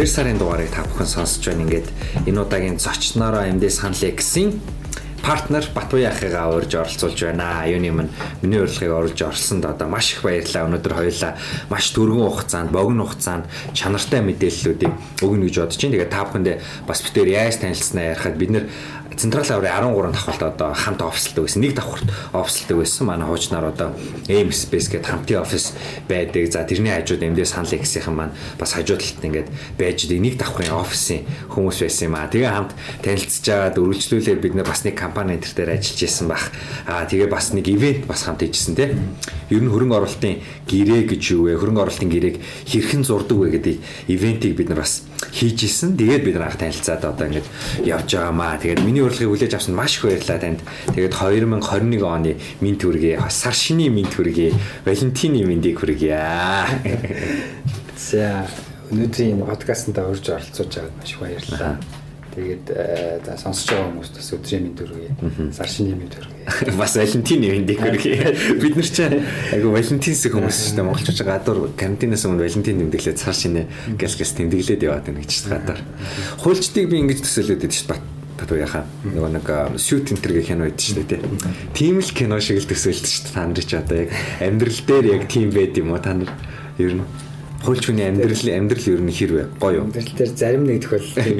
2 сарын дугаарыг та бүхэн сонсож байна. Ингээд энэ удаагийн зочнороо MD Sunlex-ийн партнер Батбаян ахыгаа урьж оролцуулж байна. Юуны минь миний урилгыг оруулж оролцсонд одоо маш их баярлалаа. Өнөөдөр хоёулаа маш түргэн хугацаанд, богино хугацаанд чанартай мэдээллүүдийг өгнө гэж бодож байна. Тэгээд та бүхэндээ бас битээр яаж танилцсанаа ярихад бид нэр Централ аврын 13 давхралт одоо хамт офслдог байсан. Нэг давхралт офслдог байсан. Манай хуучнаар одоо Aim Space гэдэг хамтын офис байдаг. За тэрний хажууд MD Sunl X-ийн маань бас хажууд талд ингээд байж нэг давхрын офисын хүмүүс байсан юм аа. Тэгээ хамт танилцж байгаад үргэлжлүүлээд бид бас нэг компани энэ төр дээр ажиллаж исэн баг. Аа тэгээ бас нэг ивент бас хамт хийжсэн тий. Ер нь хөрөнгө оруулалтын гэрээ гэж юу вэ? Хөрөнгө оруулалтын гэрээг хэрхэн зурдаг вэ гэдэг ивентийг бид нар бас хийж исэн. Тэгээд бид нар анх танилцаад одоо ингээд явж байгаамаа. Тэгээд миний урилгыг хүлээж авсан маш их баярлалаа танд. Тэгээд 2021 оны минт хүргэе. Сар шинийн минт хүргэе. Валентины минтийг хүргэе. За өнөөдрийн подкастт орж оролцож байгаад маш их баярлалаа. Тэгээд за сонсож байгаа хүмүүст бас өдрийн мэнд хүргэе. Сар шинийн мэнд хүргэе. Бас Валентины мэндийг хүргэе. Бид нар ч айгу Валентинс хүмүүс шүү дээ. Монголчууд гадуур карантинаас өмнө Валентин тэмдэглээд сар шинэ гэл гэл тэмдэглээд яваад байна гэж гадуур. Хуульчдыг би ингэж төсөөлөд байдаг шүү дээ бат яхаа нөгөө нэг сют энтергийн кино байдаг шүү дээ тийм л кино шиг л төсөөлдөг шүү дээ та нар ч одоо яг амьдрал дээр яг тийм байд юм уу та нар ер нь хуульч хүний амьдрал амьдрал ер нь хэр вэ? Гоё юу? Амьдрал дээр зарим нэг тохиолдол тийм.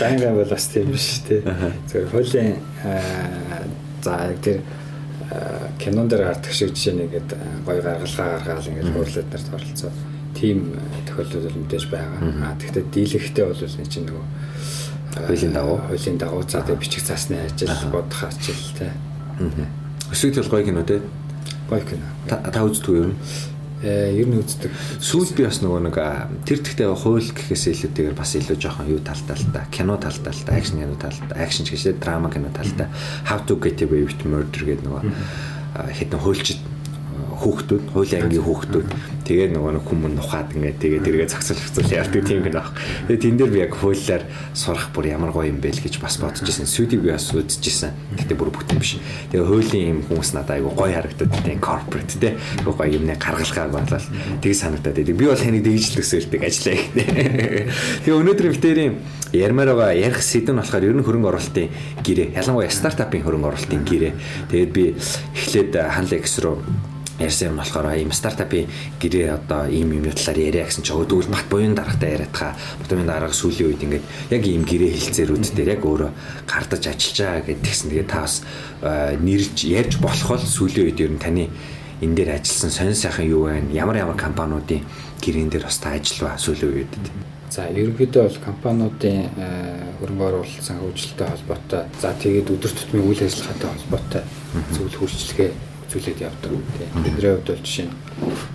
Дангаа бол бас тийм биш тий. Зөв хуулийн за тэр кинон дээр гардаг шиг жишээ нэгээд гоё гаргалгаа гаргаал ингээд хуурлууд нарт оролцоо. Тим тохиолдол мэдээж байгаа. Аа тэгвэл дийлэхтэй бол энэ чинь нөгөө хуулийн дагуу хуулийн дагуу цаа тэг бичих цаасны ажил бодох ажил тий. Өсвөл гоё кино тий. Гоё кино. Та үздэг юм? Э, ер нь үздэг. Сүүлд би бас нөгөө нэг тэр тэгтээ хууль гэхээс илүүтэйгээр бас илүү жоохон юу талтай л та. Кино талтай л та, акшн кино талтай, акшн ч гэсээ драма кино талтай. How to get away with murder гэдэг нөгөө хэдэн хуульчид хүүхдүүд, хуулийн ангийн хүүхдүүд тэгээ нөгөө нэг хүмүүн нухаад ингээд тэгээ тэргээ зогсол зогсол яардаг тийм гэнэ баг. Тэгээ тэн дээр би яг хуулиар сурах бүр ямар гоё юм бэ л гэж бас бодож ирсэн. Сүдийг би бас үзчихсэн. Гэтэ бүр бүтэн биш. Тэгээ хуулийн юм хүмүүс надад айгу гоё харагдаад тийм корпорат те. Гоё юмны гаргалгааг болол тэгээ санагдаад байдаг. Би бол таныг дэгжил төсөөлдөг ажиллаа ихтэй. Тэгээ өнөөдөр битэрийн ярмаар байгаа ярих сэдв нь болохоор ер нь хөрөнгө оруулалтын гэрээ. Ялангуяа стартапын хөрөнгө оруулалтын гэрээ. Тэгээд би эхлээд Ханлекс руу ярьсан юм болохоор ийм стартапын гэрээ одоо ийм юм талаар яриа гэсэн чинь өөдгөл бат буян дарагтай яриад хаа батмын дарга сүүлийн үед ингээд яг ийм гэрээ хэлцээрүүд дээр яг өөрөө гардаж ажиллаж байгаа гэдгсэн тэгээ та бас нэрж ярьж болох бол сүүлийн үед ер нь таны энэ дээр ажилласан сонир сайхан юу байна ямар ямар компаниудын гэрээн дээр бас та ажиллава сүүлийн үед? За ерөнхийдөө бол компаниудын хөрөнгө оруулалт санхүүжилттэй холбоотой. За тэгээд өдөр тутмын үйл ажиллагаатай холбоотой. Зөвлөх хурцлэгээ зүйлээд явдаг. Бидний хувьд бол жишээ нь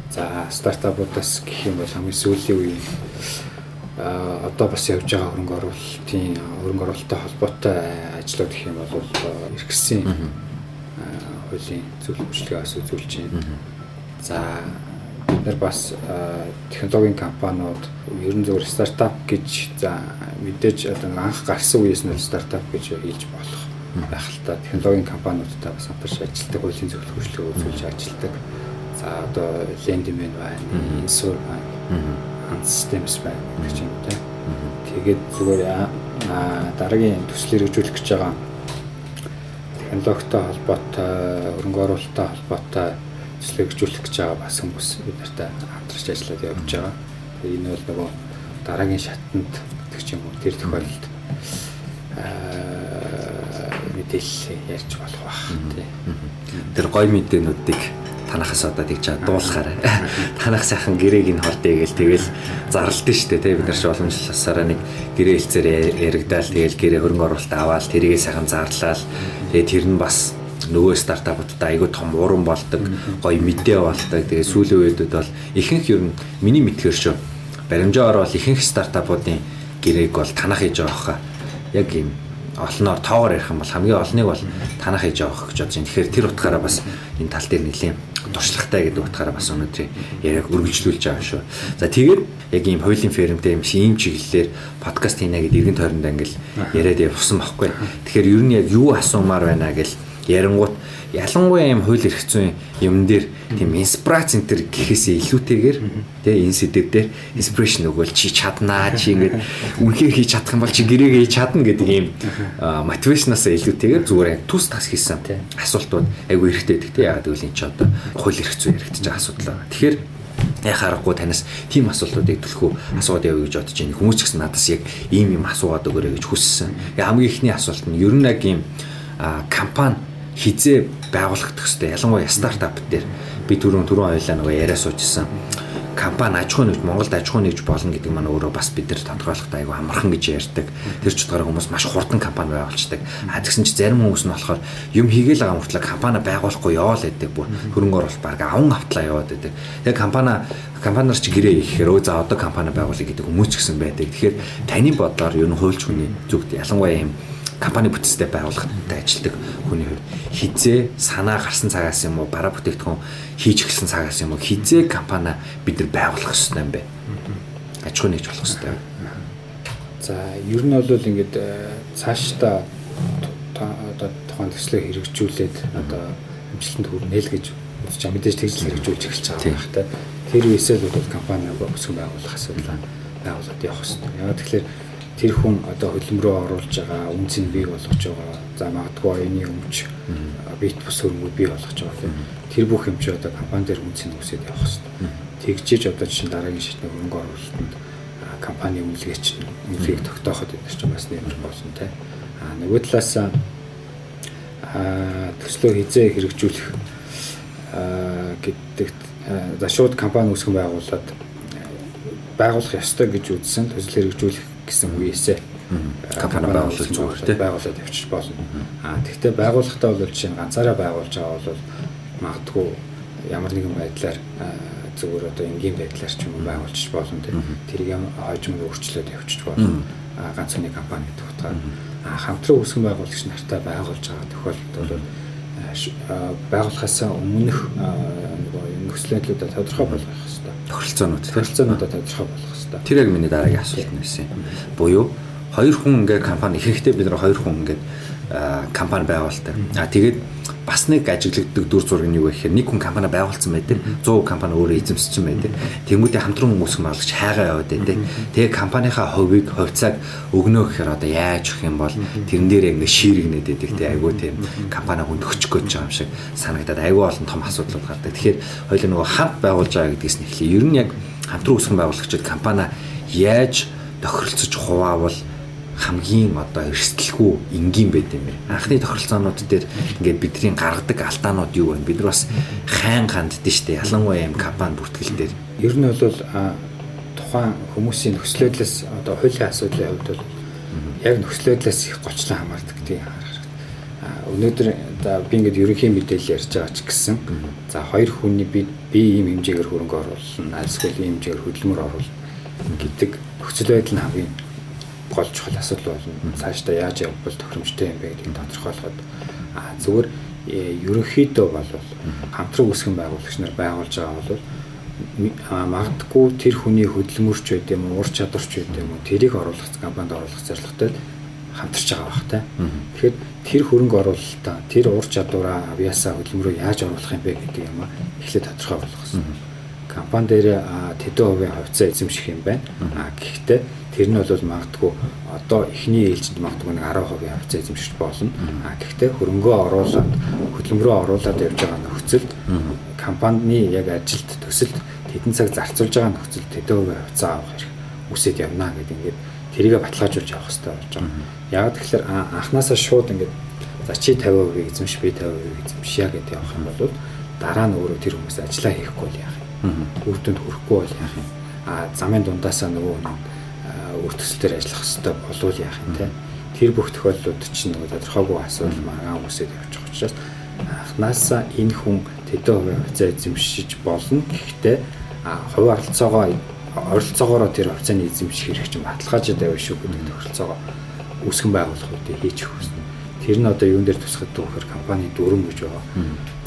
за стартапуудаас гэх юм бол хамгийн сүүлийн үеийн а одоо бас явж байгаа хөрөнгө оруулалтын хөрөнгө оруулалттай холбоотой ажлууд гэх юм бол эргэсэн хуулийн үйлчлэгээ бас үзүүлж байна. За бид нар бас технологийн компаниуд ер нь зөвхөн стартап гэж за мэдээж одоо анх гарсан үеэс нь стартап гэж хэлж болох байх л та. Технологийн компаниудтай бас хамтарч ажилладаг, хуулийн зөвлөх хөшлөгөө үзүүлж ажилладаг. За одоо Lendman байна, Insur байна, Systems байна гэх юм те. Тэгээд зүгээр дараагийн төслийг хэрэгжүүлэх гэж байгаа. Технологитой холбоотой, хөрөнгө оруулалттай холбоотой төслийг хэрэгжүүлэх гэж байгаа бас хүмүүс бид нартай хамтарч ажиллаад явж байгаа. Тэгээд энэ бол нөгөө дараагийн шатанд гэх юм уу тэр тохиолдолд мэдээлэл ярьж болох бах тий. Тэр гой мэдээнүүдийг танахаас одоо тэгж дуулахаар танах сайхан гэрээг нь хордъё гэл тэгэл зарлалт нь штэ тий. Бид нар ч боломжлосараа нэг гэрээ хэлцээр яригдаал тэгэл гэрээ хөрөнгө оруулалт аваад тэрийгээ сайхан зарлал тэгээ тэр нь бас нөгөө стартапуудтай айгүй том уран болдог гоё мэдээ болдог. Тэгээ сүүлийн үедэд бол ихэнх ер нь миний мэдгээр шүү баримжаагаар бол ихэнх стартапуудын гэрээг бол танах хийж байгаа хаа. Яг юм олноор тоогоор ярих юм бол хамгийн олныг бол танах хийж авах гэж бодож байна. Тэгэхээр тэр утгаараа бас энэ тал дээр нэлийн туршлагатай гэдэг утгаараа бас өнөөдрийн яриаг үргэлжлүүлж байгаа шүү. За тэгээд яг ийм хуулийн фермтэй юм шиг ийм чиглэлээр подкаст хийнэ гэдэг иргэн тойронд ангил яриад явсан байхгүй. Тэгэхээр ер нь яг юу асуумаар байна гэл Ярангуут ялангуяа юм хууль эрх зүйн юм дээр тийм инспирац центр гэхээсээ илүүтэйгээр тий энэ сэдв дээр инспирэшн өгөөл чи чаднаа чи ингээд үнхээр хийж чадах юм бол чи гэрээгээ хийж чадна гэдэг ийм мотивашнаас илүүтэйгээр зүгээр яг тус тас хийсэн асуултууд айгүй эрэхтэй байдаг тий яагаад гэвэл энэ ч одоо хууль эрх зүйн яригдчих байгаа асуудал байна. Тэгэхээр яг харахгүй танаас тийм асуултуудыг төлөхөө асууад явъя гэж бодож байна. Хүмүүс ч гэсэн надаас яг ийм юм асуугаад өгөөрэй гэж хүссэн. Хамгийн ихний асуулт нь ер нь яг ийм компани хизээ байгуулагдах хэвээр ялангуяа стартап дээр би түрүүн түрүүн ойлаа нөгөө яриа суучсан компани аж ахуй нэгж Монголд аж ахуй нэгж болно гэдэг маань өөрөө бас бид нар тодорхойлохтой айгүй амархан гэж ярьдаг. Тэр ч утгаараа хүмүүс маш хурдан компани байгуулцдаг. А тэгсэн чи зарим хүмүүс нь болохоор юм хийгээл байгаа мөртлөө компани байгуулахгүй яваал гэдэг бүр хөрөнгө оруулалт баг аван автлаа яваад байдаг. Тэгээ компани компаниар ч гэрээ ихээр өө за одоо компани байгуулъя гэдэг хүмүүс ч гэсэн байдаг. Тэгэхээр таны бодлоор ер нь хуульч хүний зүгт ялангуяа юм компани бүтцтэй байгууллагатай ажилладаг хүний хувьд хизээ санаа гарсан цагаас юм уу бараа бүтээгдэхүүн хийж эхэлсэн цагаас юм уу хизээ компани бид нар байгуулах ёстой юм бэ? Аж ахуй нэгж болох ёстой. За ер нь бол ингээд э, цаашдаа одоо тухайн төслөө хэрэгжүүлээд одоо амжилтанд хүрнэ л гэж бодож байгаа мэдээж тэгж хэрэгжүүлж эхэлж байгаа юм байна. Тэр үесээ бол компани өсгөн байгуулах асуудал байгуулад явах хэрэгтэй. Яг тэгэхээр тэр хүн одоо хөдөлмөрөө оруулж байгаа үнцийг бий болгож байгаа. За магадгүй оюуны өмч бит бус хөрөнгө бий болгож байгаа. Тэр бүх юм чи одоо компани дээр үнцийг үсээд явах хэрэгтэй. Тэгжиж одоо чинь дараагийн шатны хөрөнгө оруулалтанд компани үнэлгээч үнэлгээг тогтооход энэ чинь бас нэмэр болсон те. А нөгөө талаас а төслөө хизээ хэрэгжүүлэх гэдэгт за шууд компани үүсгэн байгуулад байгуулах ёстой гэж үзсэн төсөл хэрэгжүүлэх гэсэн үеэсээ компани байгуулах зүгээр тийм байгуулаад явчих болно. Аа тэгвэл байгуулахтаа бол жишээ нь ганцаараа байгуулж байгаа бол магадгүй ямар нэгэн байдлаар зүгээр одоо энгийн байдлаар ч юм уу байгуулчих болно тийм тэрийг хойжмог өөрчлөөд явчих болно. Аа ганц нэг компани гэдэг утгаар аа хамтран үүсгэн байгуулагч нартай байгуулж байгаа тохиолдолд бол байгуулахаас өмнөх нөгөө нөхцөлөдлүүдэд тодорхой болгох хэрэгтэй. Тохиролцоонууд. Тодорхой болгох хэрэгтэй. Тэр яг миний дараагийн асуулт байсан юм. Буюу хоёр хүн ингээ компани ихэнхдээ бид нар хоёр хүн ингээ компани байгуулдаг. А тэгээд бас нэг ажиглагддаг дүр зураг нь юу гэхээр нэг хүн компани байгуулсан байдаг. 100 компани өөрөө эзэмссэн байдаг. Тэмүүтээ хамтран хүмүүс хамгаалж хайгаа яваад байдаг. Тэгээ компанийхаа хувийг хувьцааг өгнөө гэхээр одоо яаж өгөх юм бол тэрэн дээр ингээ шииргнээд байдаг. Тэ айгүй тийм компани хүнд өчөх гэж байгаа юм шиг санагдаад айгүй олон том асуудлууд гардаг. Тэгэхээр хоёул нөгөө хамт байгуулж байгаа гэдгээс нь эхлэе. Ер нь яг хамтран үүсгэн байгуулагчид компани яаж тохиролцож хуваавал хамгийн одоо эрсдэлгүй энгийн байд юм бэ. Анхны тохиролцоонууд дээр ингээд бидний гаргадаг алдаанууд юу вэ? Бид нар бас хайн ханддсан шүү дээ. Ялангуяа юм компани бүртгэл дээр. Ер нь бол тухайн хүмүүсийн нөхцөлөөдлөөс одоо хуулийн асуудлын хувьд бол яг нөхцөлөөдлөөс их голчлон хамаардаг тийм өнөөдөр за би ингээд ерөнхий мэдээлэл ярьж байгаа ч гэсэн за хоёр хүний би би ийм хэмжээгээр хөрөнгө оруулна альсгүй ийм хэмжээгээр хөдөлмөр оруулна гэдэг нөхцөл байдал нь хамгийн гол чухал асуудал болно. Цаашдаа яаж явбал тохиромжтой юм бэ гэдгийг тодорхойлоход. А зүгээр э, ерөнхийдөө бол хамтран үүсгэн байгуулагч нар байгуулж байгаа бол магадгүй тэр хүний хөдөлмөрч байд юм уу, ур чадварч байд юм уу, тэрийг оруулах компанид оруулах зорилготой хамтарч байгаа бах та. Тэгэхээр тэр хөрөнгө оруулалтаа, тэр ур чадвараа авьяасаа хөдөлмөрөө яаж оруулах юм бэ гэдэг юм а эхлээд тодорхой хэрэгтэй. Компани дээр тэдэн хувийн хувьцаа эзэмших юм байна. А гэхдээ Тэр нь бол магадгүй одоо эхний ээлжинд магадгүй нэг 10% хавцаа эзэмшиж болно. А гэхдээ хөрөнгөө оруулаад хөдөлмөрөө оруулаад явж байгаа нөхцөлд компанийн яг ажилд төсөлд тэдэн цаг зарцуулж байгаа нөхцөлд тэдэн хувийн хавцаа авах хэрэг үсэд явна гэдэг ингээд тэрийгэ баталгаажуулж явах хэрэгтэй болж байгаа. Яг тэгэхээр анханасаа шууд ингээд за чи 50% эзэмш би 50% эзэмшье гэдэг явах юм бол дараа нь өөрөө тэр хүмүүс ажиллаа хийхгүй бол яах юм. Үр дүнд хүрэхгүй бол яах юм. А замын дундаасаа нөгөө үр төслөөр ажиллах хэрэгтэй болов яах юм те. Тэр бүх тохиолдлууд чинь нөгөө тодорхойгүй асуудал магаан үсэд явчих учраас анхнаасаа энэ хүн тэдэн хувийн хувьцаа эзэмшиж болно. Гэхдээ хувь оролцоогоо оролцоогоороо тэр хувьцааны эзэмших хэрэг чинь баталгаажаад байв шүү гэдэг тохиролцоогоо үүсгэн байгуулах үедээ хийчих хүснэ. Тэр нь одоо юун дээр тусгад гэхээр компани дүрм гэж байгаа.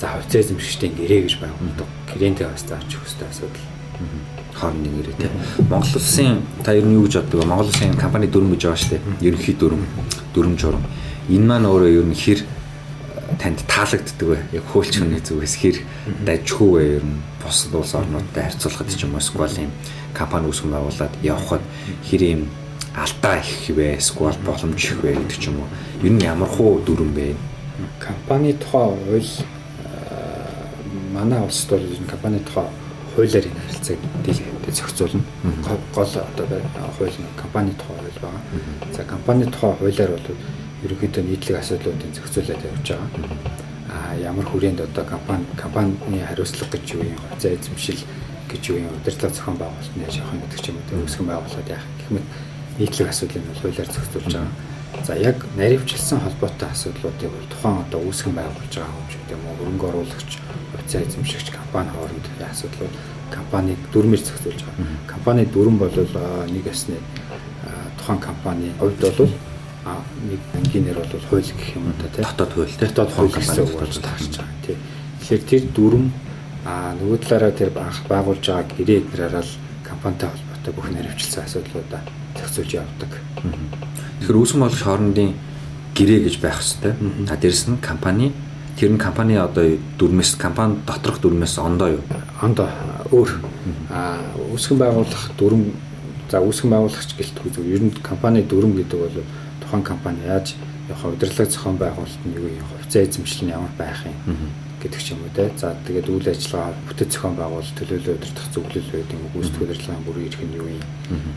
За хувьцаа эзэмшигчдийн гэрээ гэж байгуулдаг. Гэрээнтэй бас зааж өгөх хэрэгтэй асуудал хоорондын нэрээ тийм. Монгол улсын та ер нь юу гэж боддог вэ? Монгол улсын компани дүрм гэж байгаа шүү дээ. Ерөнхий дүрм, дүрм журам. Энэ маань өөрөө ер нь хэр танд таалагддаг вэ? Яг хөөлч хүний зүгээс хэр дажгүй вэ ер нь бус улс орнуудтай харьцуулахад ч юм уу эсвэл юм компани үүсгэн байгуулад явхад хэр юм алдаа их вэ? Эсвэл боломж их вэ гэдэг ч юм уу. Ер нь ямар хуу дүрэн бэ? Компани тухай хууль манай улсад бол компани тухай хуулиар энэ харилцааг дийлэнтэй зохицуулна. Гол одоо хууль нь компани тухай хууль байгаа. За компани тухай хуулиар бол ерөнхийдөө нийтлэг асуудлуудыг зохицуулаад явж байгаа. А ямар хүрээнд одоо компани компанийн хариуцлага гэж юу юм, хувьцаа эзэмшил гэж юу юм, удирдлага зохион байгуулалтын яаж явах гэдэг ч юм уу, үүсгэн байгуулалт яах гэх мэт нийтлэг асуудлыг бол хуулиар зохицуулж байгаа. За яг наривчлсан холбоотой асуудлуудыг бол тухайн одоо үүсгэн байгуулж байгаа юм шиг юм уу, хөрөнгө оруулагч хувьцаа эзэмшигч компани хоорондын асуудлууд компаниг дүрмээр зохицуулж байгаа. Компани дүрм бол нэг ясны тухайн компани хувьд бол нэг ангинер бол хууль гэх юм да тий. Дотоод хууль. Дотоод хууль гэсэн үг болж таарч байгаа тий. Тэгэхээр тэр дүрм а нөгөө талаараа тэр байгуулж байгаа гэрээ эднэрээр л компанитай холбоотой бүх наривчлсан асуудлуудаа зохицуулж явдаг. Тэгэхээр үүсгэн болгох хоорондын гэрээ гэж байх хэвээр. А дээрэс нь компани Тэр нь компани одоо дүрмээс компани доторх дүрмээс ондоо юу? Ондоо өөр. Аа үүсгэн байгуулах дүрм за үүсгэн байгуулагч гэлтгүй зөв. Ер нь компани дүрм гэдэг бол тухайн компани яаж яг удирдлага зохион байгуулалт нь юу юм хувьцаа эзэмшил нь ямар байх юм гэдэг ч юм уу те. За тэгээд үйл ажиллагаа бүтэц зохион байгуулалт төлөөлөл удирдах зөвлөл байдаг юм гүйцэтгэх удирдлагын бүр ирэх нь юу юм?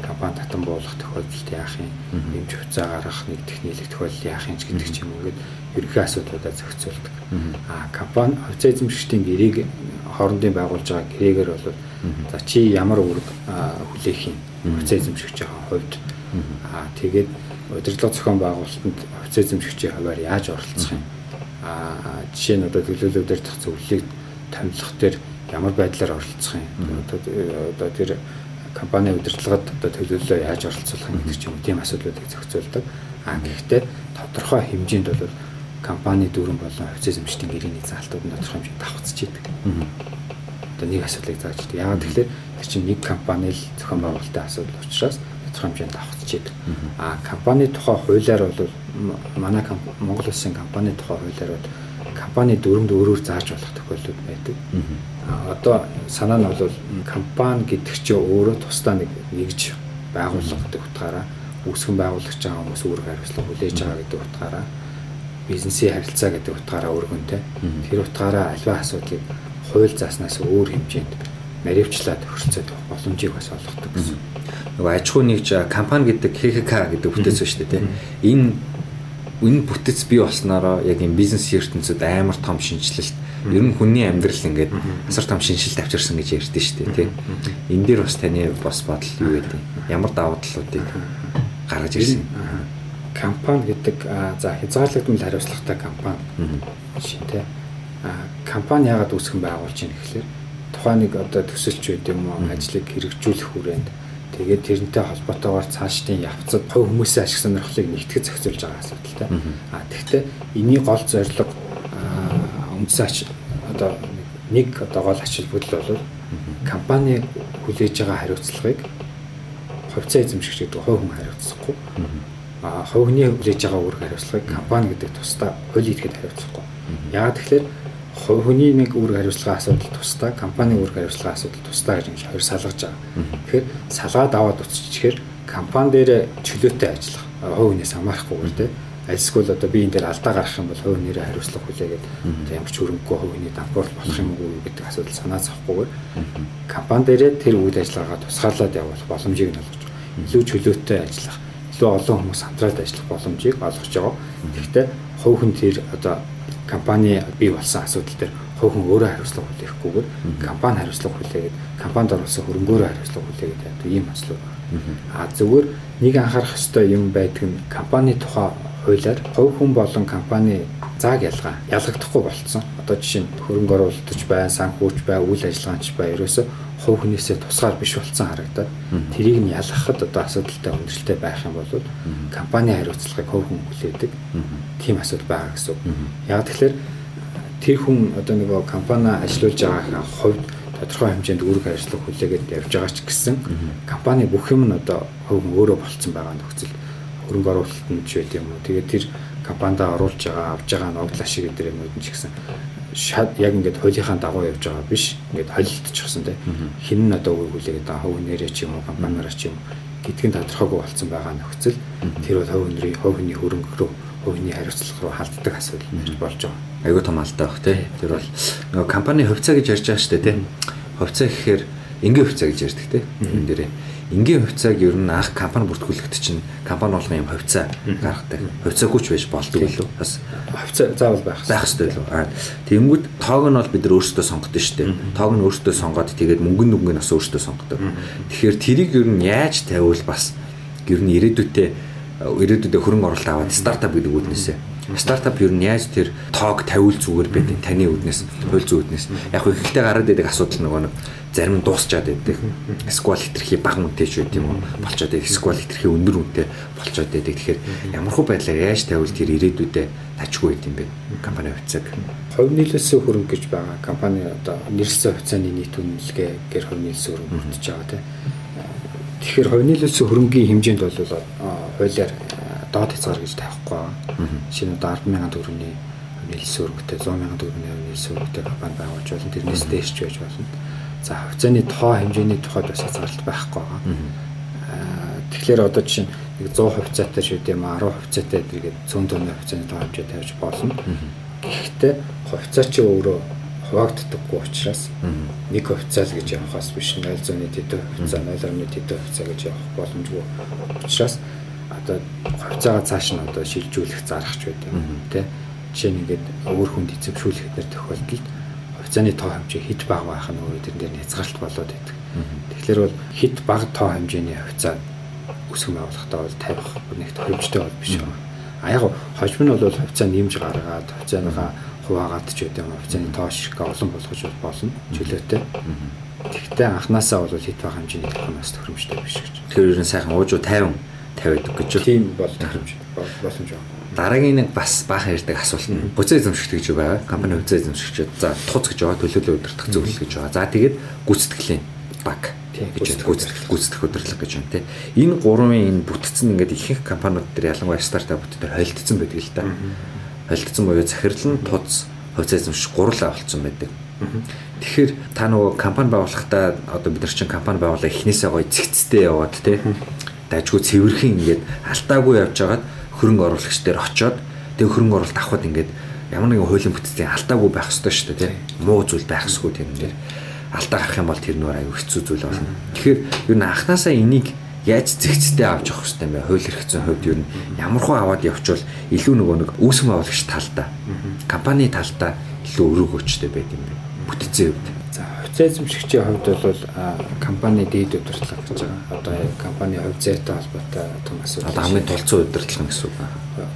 Компани татан буулгах тохиолдолд яах юм? Юм хувьцаа гаргах нэгдэх нийлэх тохиолдолд яах юм гэдэг ч юм уу гэдэг ерөнхий асуудлуудаа зохицуулдаг. А компани хувьцаа эзэмшигчдийн гэрээг хоорондын байгуулж байгаа гэрээгээр бол за чи ямар үүрэг хүлээх юм? Хувьцаа эзэмшигчийн хувьд. А тэгээд удирдлага зохион байгуулалтанд хувьцаа эзэмшигчийн хувьар яаж оролцох юм а жишээ нь одоо төлөөлөл дээр дах зөвлөлийг томилох дээр ямар байдлаар оролцох юм одоо тэр компани удирдлагад одоо төлөөллөө яаж оролцуулах юм гэдэг ч юм тийм асуудлуудыг зохицуулдаг. А гэхдээ тодорхой хэмжээнд бол компани дүүрэн болон хувьцаа эзэмшлийн гэрээний заалтууд нь тодорхой хэмжээнд давхцаж идэг. Одоо нэг асуудлыг зааж идэг. Яагаад тэгэхээр тэр чинь нэг компани л зохион байгуулалтын асуудал учраас тодорхой хэмжээнд давхцаж идэг. А компани тухай хуулиар бол манай Монгол улсын компани тухай хуулиар бол компани дүрмд өөрөөр зааж болох тохиолдол байдаг. Одоо санаа нь бол компани гэдэг чинь өөрөө тусдаа нэг нэгж байгууллага гэдэг утгаараа үүсгэн байгуулагч байгаа хүмүүс үүрэг хариуцлага хүлээж байгаа гэдэг утгаараа бизнесийн харилцаа гэдэг утгаараа өргөнтэй. Тэр утгаараа альва асуудлыг хууль зааснаас өөр хэмжээнд наривчлаад хөрцөөд боломжийг бас олгодог гэсэн. Нөгөө аж ахуй нэгж компани гэдэг ХХК гэдэг бүтээц ба шүү дээ. Энэ энэ бүтэц бий болсноороо яг юм бизнес ертөнцид амар том шинжилэлт ер нь хүний амьдрал ингээд асар том шинжилэлт авчирсан гэж ярьдэн шүү дээ. Энэ дээр бас таны бас бодол юу гэдэг ямар давуу талуудыг гаргаж ирсэн. Компани гэдэг за хязгаарлагдмал хариуцлагатай компани шин тий. Компани яагаад үүсгэн байгуулж байна гэхэлэр тухайн нэг одоо төсөлч байд юм уу ажлыг хэрэгжүүлэх хүрээнд Тэгээд тэрнтэй холбоотойгоор цаашдын явцад хувь хүмүүсийн ашиг сонирхлыг нэгтгэж зохицуулж байгаа асуудалтай. А тэгвэл энэний гол зорилго үндсаач одоо нэг одоо гол ач холбогдол бол компани хүлээж байгаа хариуцлагыг хувьцаа эзэмшигч гэдэг хувь хүн хариуцахгүй. А хүний хүлээж байгаа үүрэг хариуцлагыг компани гэдэг тусдаа хууль идэхэд хариуцахгүй. Яагаад тэгэхээр хүний нэг үүрэг хариуцлага асуудал тусдаа, компани үүрэг хариуцлага асуудал тусдаа гэж ингэж хоёр салгаж байгаа. Тэгэхээр салгаад аваад үтчихээр компани дээр чөлөөтэй ажиллах, хувь хүнээс хамаарахгүйгээр тийм альсгүй л одоо би энэ дээр алдаа гарах юм бол хувь нэрээ хариуцлага хүлээгээд одоо ямар ч хөрөнгөгүй хувь хүний дампуурл болох юм уу гэдэг асуудал санаа зовхгүйгээр компани дээрээ тэр үйл ажиллагаагаа тусгаарлаад явуулах боломжийг нь олгож илүү чөлөөтэй ажиллах, илүү олон хүмүүс хамтраад ажиллах боломжийг олгож байгаа. Гэхдээ хувь хүн тэр одоо компани бий болсон асуудал дээр хүн өөрөө хариуцлага хүлээхгүйгээр компани хариуцлага хүлээгээд компанид оруулсан хөрөнгөөрөө хариуцлага хүлээгээд байдаг ийм ажлууд байна. А зүгээр нэг анхаарах ёстой юм байдаг нь компани тухай хуулиар хувь хүн болон компани зааг ялгаа ялгагдахгүй болцсон. Одоо жишээ нь хөрөнгө оруулалтч бай, санхүүч бай, үйл ажиллагаач бай ерөөсө хувь хүнээсээ тусгаар биш болцсон харагдаад тэрийг нь ялгахад одоо асуудалтай өндөрлөлтэй байх юм бол компани хариуцлагыг хувь хүн хүлээдэг. Тийм асуудал байгаа гэсэн. Яг тэгэхээр тэр хүн одоо нөгөө компани ажиллаж байгаа хувьд тодорхой хэмжээнд үүрэг ажиллах хүлээгээд явж байгаа ч гэсэн компани бүх юм нь одоо хувь хүн өөрөө болцсон байгаа нөхцөл хөрөнгө оруулалтанд ч байт юм уу. Тэгээд тэр компанид оруулж байгаа авж байгаа ногдлаа шиг гэдэг юмуд нь ч гэсэн шат яг ингээд хуулийнхаа дагуу явж байгаа биш. Ингээд холилдчихсан тийм хин нь одоо үгүй хүлээгээд байгаа хөв нэрээ ч юм уу компаниараа ч юм гэдгийг тодорхойгүй болсон байгаа нөхцөл. Тэр бол хөв нэрийн хөв хүний хөрөнгө рүү хувийн хариуцлага руу халддаг асуудал нэрж болж байгаа. Айгуу том алдаа баг тий. Тэр бол нөгөө компани хувьцаа гэж ярьж байгаа шүү дээ тий. Хувьцаа гэхээр энгийн хувьцаа гэж ярьдаг тий. Энэ дээрээ энгийн хувьцааг ер нь анх компани бүртгүүлэхэд чинь компани болгон юм хувьцаа гаргадаг. Хувьцаагүй ч байж болдог лөө. Бас хувьцаа заавал байх байх хэрэгтэй лөө. Аа тэгэнгүүт тоог нь бол бид нар өөрсдөө сонгодог шүү дээ. Тоог нь өөрсдөө сонгоод тэгээд мөнгөн нүгэн нас өөрсдөө сонгодог. Тэгэхээр тэрийг ер нь яаж тавиул бас ер нь ирээдүйдээ ирээдүйдээ хөрөнгө оруулалт аваад стартап гэдэг үднээсээ стартап ер нь яаж тэр тоог тавиул зүгээр байдаг таны үднээс хууль зүйн үднээс яг хөө ихтэй гараад байдаг асуудал нөгөө нэг зарим нь дуусчаад байдаг. Сквал хитрхи бага үнэтэй ч байт юм уу? Болчоод байдаг. Сквал хитрхи өндөр үнэтэй болчоод байдаг. Тэгэхээр ямархуу байдлаар яаж тавиул тэр ирээдүйдээ тажгүй байт юм бэ? Компани хувьцааг. Хувь нийлэлсэн хөрөнгө гэж байгаа компани одоо нэрссэн хувьцааны нийт үнэлгээ гэр хувь нийлсэн хөрөнгө бүрдэж байгаа тийм Тэгэхээр хувь нийлүүлсэн хөрөнгийн хэмжээнд бол хуулиар доод хязгаар гэж тавихгүй. Шинэ одоо 100000 төгрөгийн нийлсэн хөрөнгөтэй 100000 төгрөгийн нийлсэн хөрөнгөтэй компани байгуулж болно. Тэрнээс дээш ч байж болно. За хувьцааны тоо хэмжээний тухайд бас хязгаарлалт байхгүй байгаа. Тэгэхээр одоо жишээ нэг 100 хувьцаатай шүү дээ юм 10 хувьцаатай гэдэг цөөн тооны хувьцааны тоо хэмжээ тавьж болно. Гэхдээ хувьцаа чи өөрөө хуваагддаггүй учраас нэг хувьцаа л гэж явахаас биш 0.1 тэдэн хувьцаа 0.1 тэдэн хувьцаа гэж явах боломжгүй учраас одоо хувьцаагаа цааш нь одоо шилжүүлэх зарах ч байдаг тий жишээ нь ингээд өөр хүнд эзэмшүүлэх гэдэг тохиолдолд хувьцааны тоо хэмжээ хэд бага байх нь өөрөө тэрэн дээр хязгаарлалт болоод байдаг. Тэгэхээр бол хэд бага тоо хэмжээний хувьцаа өсгөн байгуулахдаа бол тавих нэг тохиромжтой бол биш байна. А яг хожим нь бол хувьцаа нэмж гаргаад хувьцааныхаа хуваагаад ч гэдэг юм хувьцааны тоош олон болгож болно чөлөөтэй. Тэгтээ анханасаа бол хит байх хэмжээний телефоноос тохиромжтой биш гэж. Тэгэхээр ер нь сайхан уужуу 50 50 гэдэг гэж. Тийм бол тохиромж боломж байна. Дараагийн нэг бас баахан ярьдаг асуулт нь буцаа эзэмшигч гэж байгаа. Компани буцаа эзэмшигч. За туц гэж байгаа төлөөлөл удирдах зөвлөл гэж байгаа. За тэгээд гүйцэтгэлийн баг гэж гүйцэтгэх гүйцэтгэх удирдлага гэж байна тий. Энэ гурван энэ бүтцэн ингээд ихэнх компаниуд дээр ялангуяа стартапууд дээр холилдсон байдаг л да холилдсон буюу захирал нь туз хувьцаа эзэмших гурлаа болцсон байдаг. Тэгэхээр та нөгөө компани байгуулахдаа одоо бид нар чинь компани байгуулаа эхнээсээ гоё цэгцтэй яваад тий дажгүй цэвэрхэн ингээд алдаагүй явж байгаад хөрөнгө оруулагч дээр очоод тэг хөрөнгө оруулалт авахд ингээд ямар нэгэн хуулийн бүтцийн алдаагүй байх ёстой шүү дээ тий муу зүйл байх ёсгүй тийм дээр алдаа гарах юм бол тэр нөр аюу хэцүү зүйл болно. Тэгэхээр юу н анханасаа энийг яаж зэгцтэй авч явах хэрэгтэй юм бэ? Хууль хэрэгцсэн хувьд юу ямархуу аваад явчвал илүү нөгөө нэг үүсгэн байгуулагч талдаа компани талдаа илүү өрөг өчтэй байд юм бэ? Бүтцийн хувьд. Хувьцаа эзэмшигчийн хувьд бол компани дээд удирдлага гэж байгаа. Одоо компани хувьцаатай холбоотой том асуудал. Одоо хамгийн тулцсан удирдлага гэсэн үг.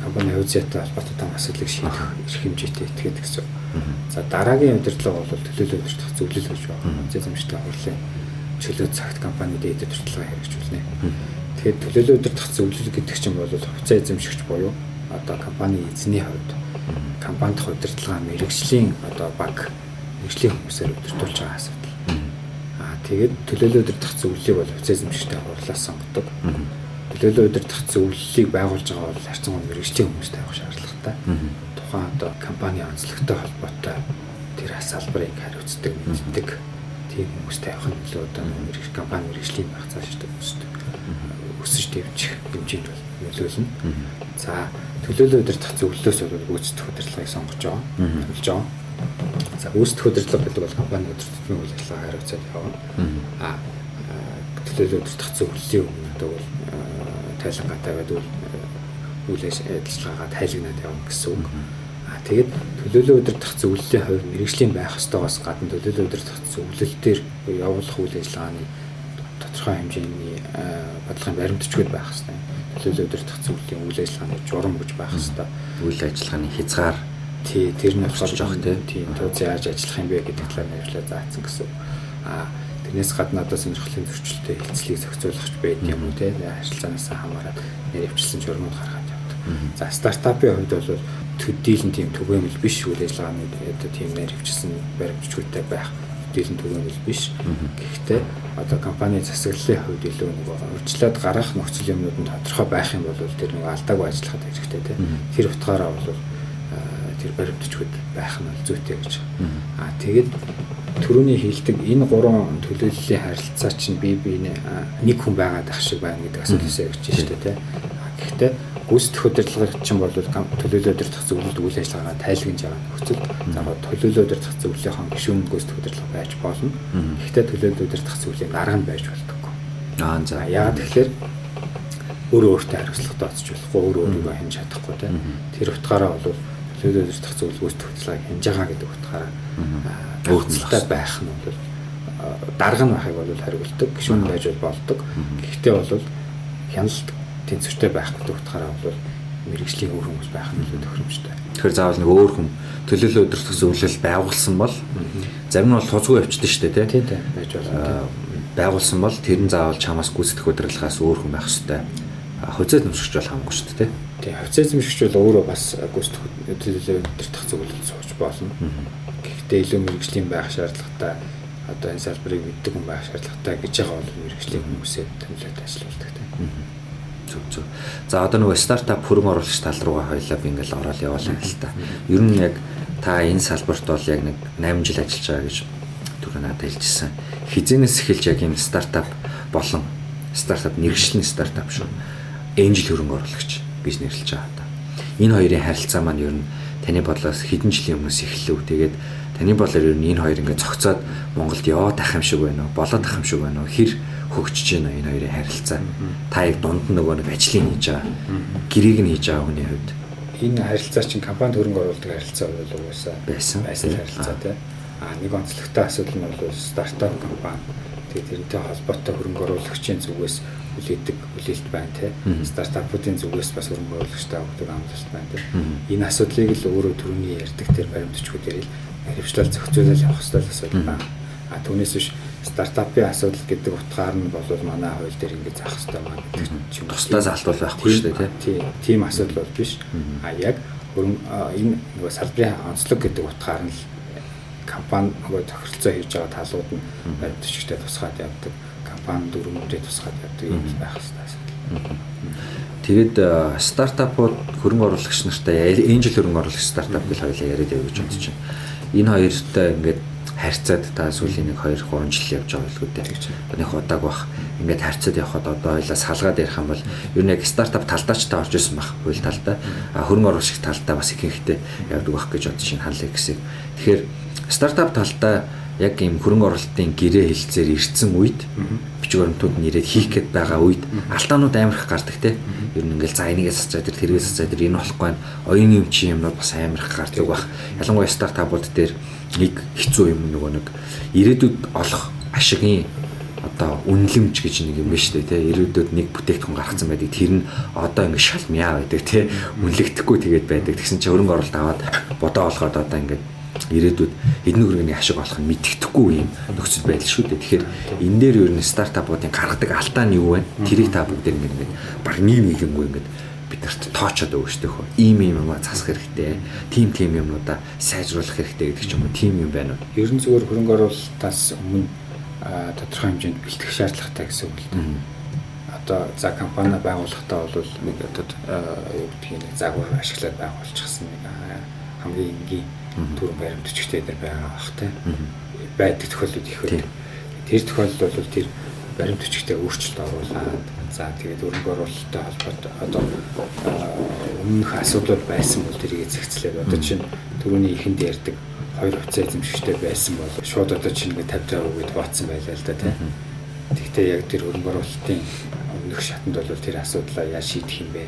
Компани хувьцаатай холбоотой том асуудлыг шийдэх эрх хэмжээтэй этгээд гэсэн. За дараагийн удирдлага бол төлөөлөл удирдах зөвлөл гэж байна. Хувьцаа эзэмшигчтэй хурлын чөлөө цагт компани дээд удирдлагаа хэрэгжүүлнэ. Тэгэхээр төлөөлөл удирдах зөвлөл гэдэг чинь бол хувьцаа эзэмшигч буюу одоо компани эзний хувьд компанид удирдлагаа мэрэгжлийн одоо баг мэрэгжлийн хүмүүсээр удирдуулж байгаа асуудал. Аа тэгээд төлөөлөл удирдах зөвлөлийг бол эзэмшигчтэй хурлаас сонгодог. Төлөөлөл удирдах зөвлөлийг байгуулж байгаа бол харьцан мэрэгжлийн хүмүүстэй авах шаардлагатай. Тухайн одоо компани онцлогтой холбоотой тэр салбарыг хариуцдаг, мэддэг тийм хүмүүстэй явах нь илүү одоо мэрэгч компани мэрэгжлийн байх цааш шүү дээ өсөж дэвжих хэмжээнд бол нөлөөлнө. За төлөөлөл удирдах зөвлөлөөс бол гүйцэтгэх удирдлагыг сонгож байгаа. Төлж байгаа. За гүйцэтгэх удирдлага гэдэг бол компани өдөртмийн үйл ажиллагаа хариуцаад явна. А төлөөлөл удирдах зөвлөлийн өмнөд бол тайлангатай байдаг үйл ажиллагаагаа тайлагнаад явна гэсэн үг. Тэгээд төлөөлөл удирдах зөвлөлийн хувьд мэрэгжлийн байх ёстойгоос гадна төлөөлөл удирдах зөвлөл дээр явуулах үйл ажиллагааны тодорхой хэмжээний бодлогын баримтчгүүд байх ёстой. Төлөөлөл удирдах зөвлөлийн үйл ажиллагааны журам гэж байх ёстой. Үйл ажиллагааны хязгаар тий тэр нь болохоор жоох тий тууз яаж ажиллах юм бэ гэдэг талаар нэвшлээ заасан гэсэн. Аа тэрнээс гадна одоо сонирхлын зөрчилтэй хэлцлийг зохицуулах байд юм уу те харилцаанаас хамаарат нэр өвчлсөн журмууд гаргаж явдаг. За стартапын хувьд бол төдийлэн тийм түгээмэл биш үйл ажиллагааны одоо тийм нэр хвчилсэн баримтчгүйтэй байх мэдээллийн түгээн бол биш. Гэхдээ одоо компани засаглалын хувьд илүү нэг урьдчилаад гарах нөхцөл юмнууд нь тодорхой байх юм бол тэр нэг алдаагүй ажиллахад хэрэгтэй тийм. Тэр утгаараа бол тэр баримтчгууд байх нь зүйтэй гэж. Аа тэгээд төрөний хилдэг энэ гурван төлөөллийн харилцаа чинь бие биенээ нэг хүн байгаад ах шиг байна гэдэг асуулт хэлсэн гэж байна шүү дээ тийм. Гэхдээ гүйцэтгэх удирдлагыг чинь бол төлөөлөл удирдах зөвлөлд үйл ажиллагаа тайлгнаж байгаа нөхцөл. За төлөөлөл удирдах зөвлөлийн гишүүн гүйцэтгэх удирдлага байж болно. Гэхдээ төлөөлөл удирдах зөвлөлийн дарга нь байж болдоггүй. Аа за яагаад тэгэхээр өөрөө өөртөө хариуцлагатай оцож болохгүй өөрөө өөрийгөө хэмж чадахгүй тийм. Тэр утгаараа бол удирдах зөвлөл гүйцэтгэх удирдлагыг хэмж байгаа гэдэг утгаараа өөрчлөлттэй байх нь бол дарга нь байхыг бол хариулдаг, гишүүн байж болдог. Гэхдээ бол хяналт тэнцвэртэй байх гэдэг утгаараа бол мэрэгжлийн өөр хүмүүс байх нь илүү тохиромжтой. Тэгэхээр заавал нэг өөр хүн төлөөлөл өдөртөх зөвлөл байгуулсан бол зарим нь бол хуцгүй явчихдээ шүү дээ тий. Тий байж болно. Байгуулсан бол тэр нь заавал чамаас гүйцэтгэх удирдлагаас өөр хүн байх хэрэгтэй. Хозоо нэмшигч бол хамаагүй шүү дээ тий. Тий хозоо нэмшигч бол өөрөө бас гүйцэтгэх төлөөлөл өдөртөх зөвлөл сууж болно. Гэхдээ илүү мэрэгжлийн байх шаардлагатай одоо энэ салбарыг мэддэг хүн байх шаардлагатай гэж байгаа бол мэрэгжлийн хүмүүсээ томилоод ажиллаулдаг тий. Зүг зүг. За одоо нөгөө стартап хөрөнгө оруулагч тал руугаа хоёлаа би ингээл ороод яваалаа л та. Ер нь яг та энэ салбарт бол яг нэг 8 жил ажиллаж байгаа гэж түрүү надад хэлжсэн. Хизэнээс эхэлж яг энэ стартап болон стартап нэршлэн стартап шүү. Энжил хөрөнгө оруулагч гэж нэрлэж байгаа та. Энэ хоёрын харилцаа маань ер нь таны бодлоос хэдэн жилийн өмнөөс эхэлв. Тэгээд таны бодлоор ер нь энэ хоёр ингээд цогцоод Монголд яваад ах юм шиг байна уу? Болоод ах юм шиг байна уу? Хэр хөгжиж байна энэ хоёрын харилцаа. Та яг дунд нь нөгөө нэг ажлыг хийж байгаа. Гэрийг нь хийж байгаа хүний хувьд энэ харилцаа чинь компанид хөрөнгө оруулдаг харилцаа бол угаасаа байсан. Байсан харилцаа тий. А нэг онцлогтой асуудал нь бол стартап компани. Тэгээд тэрнтэй холбоотой хөрөнгө оруулагчийн зүгээс хүлээдэг хүлээлт байна тий. Стартапуудын зүгээс бас хөрөнгө оруулагчтай өгдөг амлалт байна тий. Энэ асуудлыг л өөрөө түрүүний ярьдаг тэр баримтчгууд ярил харивчлал зохицуулаад явах хэрэгтэй асуудал байна. А түүнээс биш стартапын асуудал гэдэг утгаар нь бол манай хууль дээр ингээд заах хэрэгтэй маа гэдэг чинь тусдаа залтуул байхгүй шүү дээ тий. Тийм асуудал бол биш. А яг энэ салбарын онцлог гэдэг утгаар нь компани нөгөө тохиролцоо хийж байгаа талууд нь баримтчигтэй тусгаад явдаг. Компани дөрвөндөө тусгаад явдаг юм байх хэрэгтэй. Тэгэд стартапууд хөрөнгө оруулагч нартай энжил хөрөнгө оруулагч стартап гэж хоёулаа яриад явж бодож байна. Энэ хоёртой ингээд харьцаад та сүүлийн нэг 2 3 жил явж байгаа билгүй дээ. Нэг удааг бах. Ингээд харьцаад явхад одоо хоёлаа салгаад ярих юм бол ер нь яг стартап талдаач та орж исэн баг хууль талдаа. А хөрөнгө оруулагч талдаа бас их ихтэй явдаг байх гэж бодож шинэ ханлыг гэсэн. Тэгэхээр стартап талдаа яг ийм хөрөнгө оруулалтын гэрээ хилцээр ирсэн үед бичиг баримтууд нэрээд хийх гээд байгаа үед алтаанууд амарх гардаг те. Ер нь ингээл за энийгээс цацаа тэр тэргээс цацаа тэр энэ болохгүй байна. Оюуны юм чи юмнууд бас амарх гардаг байх. Ялангуяа стартапууд дээр нэг хэцүү юм нөгөө нэг ирээдүйд олох ашигын одоо үнэлэмж гэж нэг юм байна шүү дээ тий ирээдүйд нэг бүтээгдэхүүн гаргацсан байдаг тэр нь одоо ингэ шал мяа байдаг тий үнэлэгдэхгүй тэгээд байдаг тэгсэн чинь хөрөнгө оруулалт аваад бодоо олоход одоо ингэ ирээдүйд эдний хөрөнгөний ашиг олох нь мэддэхгүй юм нөхцөл байдал шүү дээ тэгэхээр энэ дээр ер нь стартапуудын гаргадаг алдаа нь юу вэ тэрийг та бүгд ингэ баг нэг нэгэнгүй ингэ бид нарт тоочод штэ хөө. Ийм ийм юмаа засах хэрэгтэй. Тим тим юмнуудаа сайжруулах хэрэгтэй гэдэг ч юм уу. Тим юм байна уу? Ер нь зүгээр хөрөнгө оруулалтаас өмнө тодорхой хэмжээнд бэлтгэх шаардлагатай гэсэн үг л дээ. Одоо за компани байгуулахдаа бол нэг одоо юу гэдгийг нэг загвар ашиглаад байгуулчихсан нэг хамгийн энгийн төрөн баримтчигтэй дээр байгаа бах те. Байдаг тохиолдол их байдаг. Тэр тохиолдолд бол тэр баримтчигтэй өөрчлөлт оруулаад За тэгээд өргөн оруулалттай холбоотой одоо өмнөх асуудал байсан бол тэрийг зэгцлээд одоо чинь түрүүний ихэнд ярьдаг хоёр хувьцаа эзэмшигчтэй байсан бол шууд одоо чинь ингээд 50 50 үед баатсан байлаа л да тийм. Гэхдээ яг тэр өргөн оруулалтын өмнөх шатанд бол тэр асуудлаа яаж шийдэх юм бэ?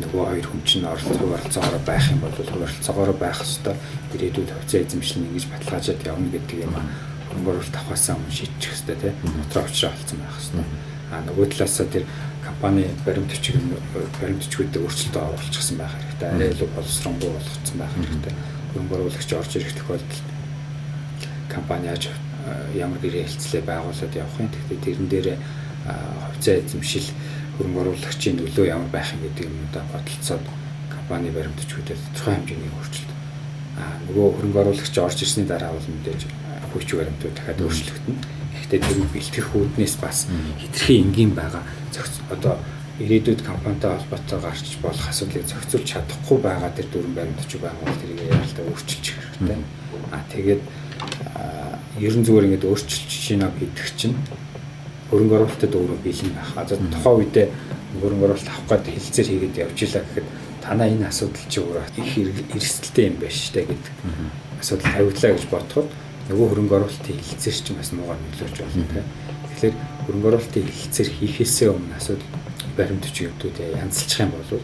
Нөгөө хоёр хүн чинь оролцоо оролцоогоор байх юм бол оролцоогоор байх хэвээр ирээдүйд хувьцаа эзэмшил нь ингэж баталгаажаад явна гэдэг юм аа. Оруулалт авахаасаа өмнө шийдчих хэвээр тийм. Дотроо очроо олцсон байх хэвээр а нөгөө талаасаа тэр компани баримт бичиг баримт бичгүүдэд өөрчлөлтөө оруулчихсан байх хэрэгтэй. Арай илүү боловсронгуй болгоцсон байх хэрэгтэй. Хөрөнгө оруулагч орж ирэх тохиолдолд компани яаж ямар гэрээ хэлцлээ байгуулад явах юм. Тэгэхээр тэрэн дээр хувьцаа эзэмшил хөрөнгө оруулагчийн нөлөө ямар байх юм гэдэг юмудаа бодолцоод компани баримт бичгүүдэд тодорхой хэмжээний өөрчлөлт. А нөгөө хөрөнгө оруулагч орж ирсний дараа бол мэдээж хүч баримтууд дахиад өөрчлөгдөн. Гэхдээ тэр бэлтгэх үүднээс бас хитрхи энгийн байгаа. Одоо ирээдүйд компанитай холбоотой гарч болох асуудлыг зохицуулж чадахгүй байгаа тэр дүрэн баримтч байгаа бол тэрийг яалтаа өөрчилж хэрэгтэй. Аа тэгээд ерөн зүгээр ингээд өөрчилж шинэ гэдэг чинь хөрөнгө оруулалтад өөрөө бэлэн байх. Одоо тухайн үедээ хөрөнгө оруулалт авах гээд хилцээр хийгээд явж илаа гэхэд танаа энэ асуудал чи өөрөө их эрсдэлтэй юм байна штэ гэдэг асуудал тавигдлаа гэж бодоход нөгөө хөрөнгө оруулалтын хилцээр чинь бас муугаар нөлөөлж болно тийм. Тэгэхээр хөрөнгө оруулалтын хилцээр хийхээсээ өмнө асуудал баримтч юмдууд янзлчих юм бол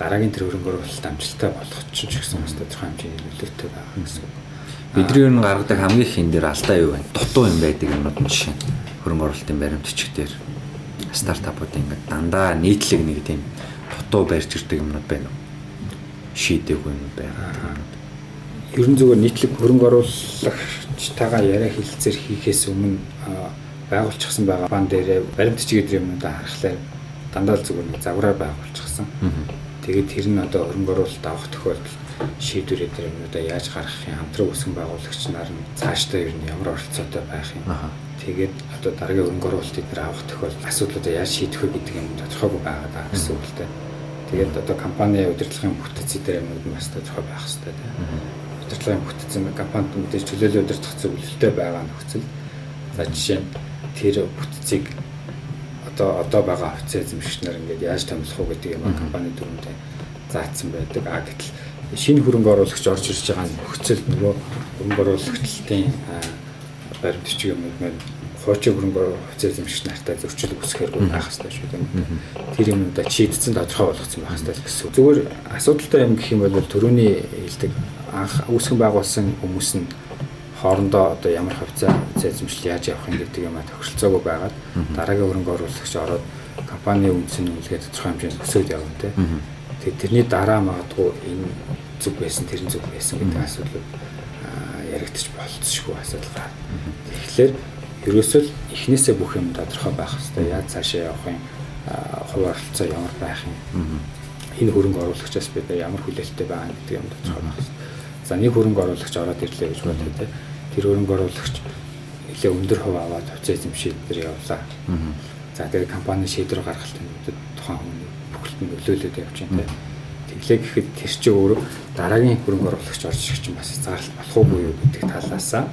дараагийн тэр хөрөнгө оруулалт амжилттай болгох чинь ч гэсэн бас тодорхой хэмжээний нөлөөтэй байгаа гэсэн. Бидний ер нь гаргадаг хамгийн их хэн дээр алдаа юу вэ? Дутуу юм байдаг юмнууд нь жишээ. Хөрөнгө оруулалтын баримтчиг дээр стартапууд ингээд дандаа нийтлэг нэг тийм дутуу барьж ирдэг юмнууд байна уу? Шийдэггүй юм байна. Ер нь зүгээр нийтлэг хөрөнгө оруулагчтайгаа яриа хэлцээр хийхээс өмнө байгуулчихсан байгаа бан дээр баримтчиг гэдэг юмудаа харахлаа дандаа л зүгээр нэг загвараар байгуулчихсан. Тэгээд тэр нь одоо хөрөнгө оруулалт авах тохиолдолд шийдвэр эдгээр юмудаа яаж гаргах юм хамтран үүсгэн байгуулагч нар нь цаашдаа ер нь ямар оролцоотой байх юм. Тэгээд одоо дараагийн хөрөнгө оруулалт эдгээр авах тохиолдолд асуудлуудаа яаж шийдэх вэ гэдэг юм тодорхойгүй байгаа даа гэсэн үг л дээ. Тэгээд одоо компани удирдлагын бүтэц эдгээр юмуд нь бас тодорхой байх хэрэгтэй тийм. Удирдлагын бүтэц нь компанид мэдээж чөлөөлөл удирдах зөвлөлтөй байгаа нөхцөл. За жишээ нь тэр бүтцийг одоо одоо байгаа офиц эзэмшигчнэр ингээд яаж томилох уу гэдэг юм компани дүрмдээ заасан байдаг. А гэтэл шинэ хөрөнгө оруулагч орж ирж байгаа нөхцөл нөгөө хөрөнгө оруулагчдын баримтч юм уу хуучин хөрөнгө оруулагч эзэмшигч нартай зөрчил үүсгэхэргүй байх хэрэгтэй шүү дээ. Тэр юмудаа чийдсэн тодорхой болгоцсон байх хэрэгтэй гэсэн. Зүгээр асуудалтай юм гэх юм бол төрөний хэлдэг анх үүсгэн байгуулсан хүмүүс нь хоорондоо одоо ямар хавцаа эзэмшил яаж явах юм гэдэг юм а тохиролцоогүй байгаад дараагийн хөрөнгө оруулагч ороод компани үндсэн үлгээд тодорхой хэмжээнд өсөөд явна те. Тэгээд тэрний дараа магадгүй энэ зүг байсан тэр зүг байсан гэдэг асуудал яригдчих болцсошгүй асуудал гарна. Тэгэхээр ерөөсөө л эхнээсээ бүх юм тодорхой байх хэрэгтэй. Яаж цаашаа явах юм хувь оролцоо ямар байх юм. Энэ хөрөнгө оруулагчаас бид ямар хүлээлттэй байгаа гэдэг юм тодорхой байх хэрэгтэй. За нэг хөрөнгө оруулагч ороод ирлээ гэж бодъё те тэр хөрөнгө оруулагч нэлээ өндөр хувь аваад хувьцаа эзэмшил дээр явлаа. За тэгээд компани шийдвэр гаргалт юмуд тухайн хүний бүхэлд нөлөөлөд явж байна те. Тэглээ гэхэд тэр чинь өөрөө дараагийн хөрөнгө оруулагч орж ирэх чинь бас зарлалт болох уугүй юу гэдэг талаасаа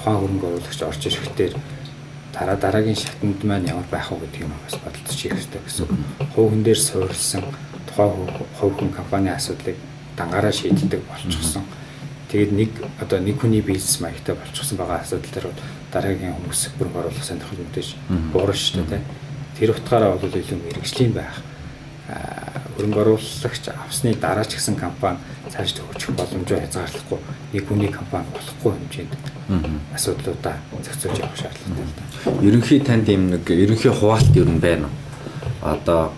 тухайн хөрөнгө оруулагч орж ирэхдээ дараа дараагийн шатнд маань ямар байх вэ гэдэг юм бас бодолцож ирэх хэрэгтэй гэсэн. Хүн дээр суурилсан тухайн хувь хүн компани асуудлыг дангаараа шийддэг болчихсон. Тэгээд нэг одоо нэг хүний бизнес маягтай болчихсон байгаа асуудал дээр дараагийн хүмүүс бүрэн оруулах сонирхол мэдээж буурна шүү дээ. Тэр утгаараа бол илүү мэрэгжлийн байх. Хөрөнгө оруулагч авсны дараа ч гэсэн компани цааш төгсөх боломжоо хязгаарлахгүй нэг хүний компани болохгүй хэмжээнд асуудлуудаа зохицуулж явах шаардлагатай л да. Ерөнхий танд юм нэг ерөнхий хуваалт ер нь байна уу? Одоо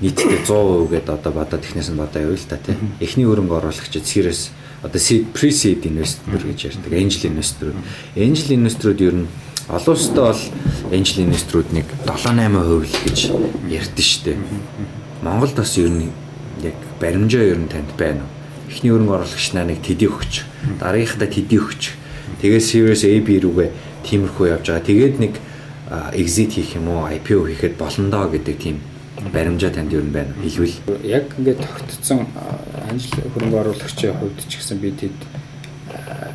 нийтдээ 100% гэдэг одоо бодоод технээс нь бодоо явъя л та тийм. Эхний хөрөнгө оруулагчид series одоо seed pre-seed investor гэж ярьдаг. Angel investor. Angel investor-ууд ер нь олон улстай бол angel investor-ууд нэг 7-8% л гэж ярьдэн штэ. Монголд бас ер нь яг баримжаа ер нь танд байна уу? Эхний хөрөнгө оруулагч нар нэг төдий өгч, дараагийнхаа төдий өгч. Тэгээд Series A B рүүгээ тиймэрхүү явж байгаа. Тэгээд нэг exit хийх юм уу, IPO хийхэд болондоо гэдэг тийм баримжаа танд юу байна хэлвэл яг ингээд тогтцсон анжил хөрөнгө оруулагчийн хувьд ч гэсэн би тэд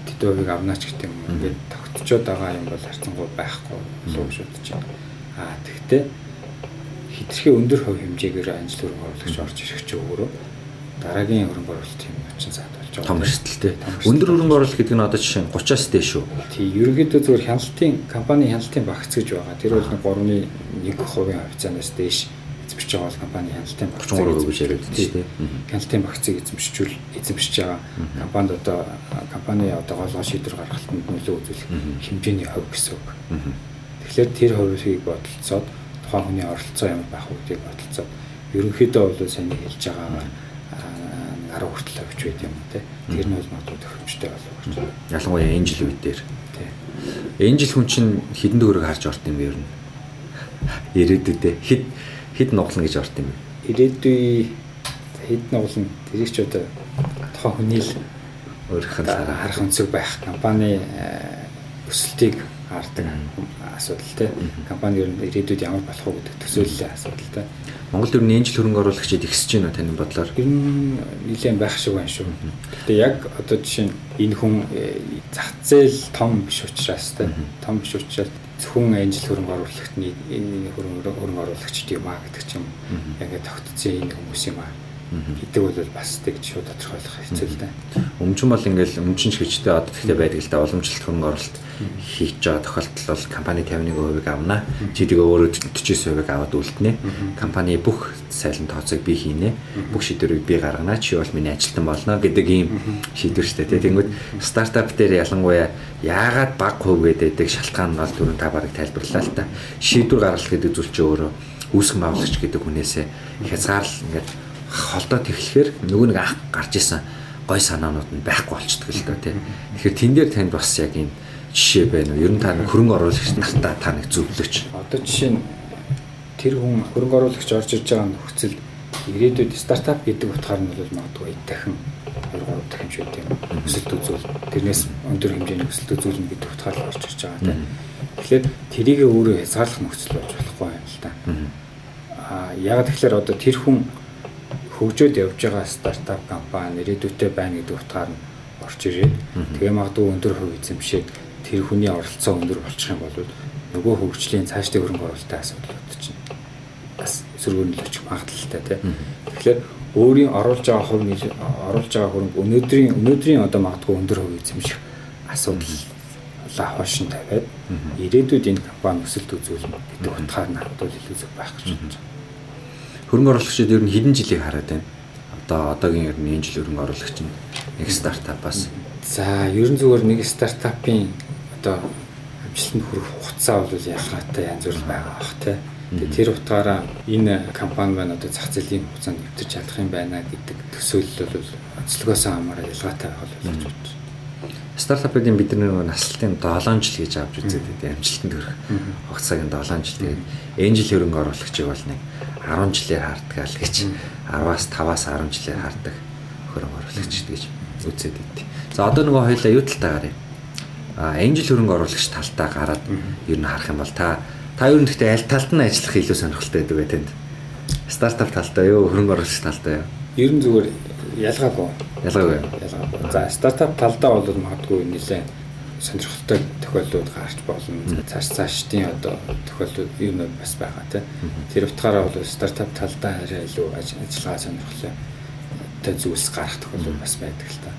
тэд хувийг авнаач гэдэг юм ингээд тогтцоод байгаа юм бол харцангуй байхгүй болов шүү дээ. Аа тэгтээ хитрхи өндөр хувь хэмжээгээр анжил хөрөнгө оруулагч орж ирэх чинь өөрөө дараагийн хөрөнгө оруулалт юм очин цаад болж байгаа. Том эрсдэлтэй. Өндөр хөрөнгө оруулалт гэдэг нь одоо жишээ нь 30-аас дээш шүү. Тий, ерөнхийдөө зөвхөн хяналтын компани хяналтын багц гэж байгаа. Тэр бол 3.1% хавцаанаас дээш эзэмшиж байгаа бол компани хяналтын багцыг 33% гэж яриад байна шүү дээ. Хяналтын багцыг эзэмшижүүл эзэмшиж байгаа компанид одоо компани одоо голгоо шийдвэр гаргалтанд нөлөө үзүүлэх хэмжээний хувь гэсэн үг. Тэгэхээр тэр хувийг бодолцоод хүний оролцоо ямар байх вэ гэдгийг бодолцоод ерөнхийдөө бол сайн хэлж байгаа 10 хүртэл авч байд юм те. Тэр нь бол магадгүй тохиромжтой болов гэж. Ялангуяа энэ жил үе дээр. Тий. Энэ жил хүн чинь хідэн дөрөг харж орт юм ер нь. Ирээдүйдээ хэд хэд нуглана гэж орт юм? Ирээдүй хэд нуглана тэрийг ч одоо тухайн хүний л өөрийнх нь харах өнцөг байх компани өсөлтийг хардаг асуудал те. Компани ер нь ирээдүйд ямар болох вэ гэдэг төсөөллийн асуудал те. Монголд ер нь энэ жил хөрөнгө оруулагчид ихсэж байна таны бодлоор? Ер нь нэлээд байх шиг байна шүү. Гэтэ яг одоо жишээ нь энэ хүн зах зээл том биш учраас те. Том биш учраас зөвхөн анжил хөрөнгө оруулагчны энэ хөрөнгө хөрөнгө оруулагчд юм а гэдэг ч юм. Яг тогтцсон энэ хүмүүс юм а гэдэг бол бас тэгж шууд тодорхойлох хэцүү л дээ. Өмчн бол ингээл өмчн шигчтэй одоо тэгтээ байдаг л да уламжлалт хөрөнгө оруулалт хийж байгаа тохиолдолд бол компани 51% авна. Чи тэгээ өөрөө 49% аваад үлднэ. Компани бүх сайлан тооцоог би хийнэ. Бүх шийдвэрийг би гаргана. Чи бол миний ажилтан болно гэдэг ийм шийдвэр штэ. Тэнгүүд стартап дээр ялангуяа яагаад баг хувь гэдэг шалтгаан нь бол түрүүн та барыг тайлбарлаа л та. Шийдвэр гаргах гэдэг зүйл чи өөрөө үүсгэн байгуулагч гэдэг хүнээсээ хязгаарлал ингээд холдоод эхлэхээр нөгөө нэг анх гарч исэн гой санаанууд нь байхгүй болчихдог л доо тийм. Тэгэхээр тэн дээр танд бас яг энэ жишээ байна уу? Ер нь та нэг хөрөнгө оруулагч нартаа та нэг зөвлөж. Одоо жишээ нь тэр хүн хөрөнгө оруулагч орж ирж байгаа нөхцөл ирээдүйд стартап гэдэг утгаар нь бол магадгүй дахин 2 3 дахин ч үгүй өсөлт үзүүл тэрнээс өндөр хэмжээний өсөлт үзүүлнэ гэдэг утгаар л орж ирж байгаа тийм. Тэгэхээр тэрийг өөрөө хязгаарлах нөхцөл болж болохгүй юм л та. Аа яг тэгэхээр одоо тэр хүн хөгжөөд явж байгаа стартап компани ирээдүйтэй байна гэдэг утгаар нь орж ирээд тэгээ магадгүй өндөр хувь эзэмшээд тэр хүний оролцоо өндөр болчих юм бол нөгөө хөгжлийн цаашдын хөрөнгө оруулалтын асуудлууд чинь бас сөргөөнлөж магадaltaй тийм. Тэгэхээр өөрийн оруулж байгаа хувь оруулж байгаа хөрөнгө өнөөдрийн өнөөдрийн одоо магадгүй өндөр хувь эзэмших асуудал хойш нь тавиад ирээдүйд энэ компани өсөлт үзүүлнэ гэдэг утгаар нь хавдвал илүү зөв байх гэж бодож байна хөрөнгө оруулагчид ер нь хэдэн жилийг хараад байна. Одоо одоогийн ер нь энэ жил хөрөнгө оруулагч нь нэг стартапаас. За ер нь зүгээр нэг стартапын одоо амжилтанд хүрэх хугацаа бол ялгаатай янз бүр байгаа бах тий. Тэгээ тэр утгаараа энэ компани маань одоо зах зээлийн хугацаанд нэвтэрч чадах юм байна гэдэг төсөөлөл бол онцлогоос хамаараа ялгаатай байх бол гэж бодож стартапуудын бид нэг наслалтын 7 жил гэж авч үзээд байдаг. Амжилтанд хүрэх хугацааг нь 7 жил. Тэгээд энэ жил хөрөнгө оруулагчийг бол нэг 10 жилээр харддаг л гэж 10-аас 5-аас 10 жилээр харддаг хөрөнгө оруулагч гэж үзээд байдیں۔ За одоо нөгөө хоёлаа юу талтаа гарыг. А энэ жил хөрөнгө оруулагч талтаа гараад ер нь харах юм бол та та ер нь гэхдээ аль талд нь ажиллах илүү сонирхолтой байдаг бай тэнд. Стартап талтаа юу хөрөнгө оруулагч талтаа юу? Ер нь зүгээр ялгаагүй. Ялгаагүй. Ялгаагүй. За стартап талдаа бол магадгүй нэлээд сонирхолтой тохиолдлууд гарч болно. Цааш цаашдын одоо тохиолдлууд юм бас байгаа тийм. Тэр утгаараа бол стартап талдаа арай илүү ажиллагаа сонирхолтой тэ зүйлс гарах тохиолдол бас байдаг л та.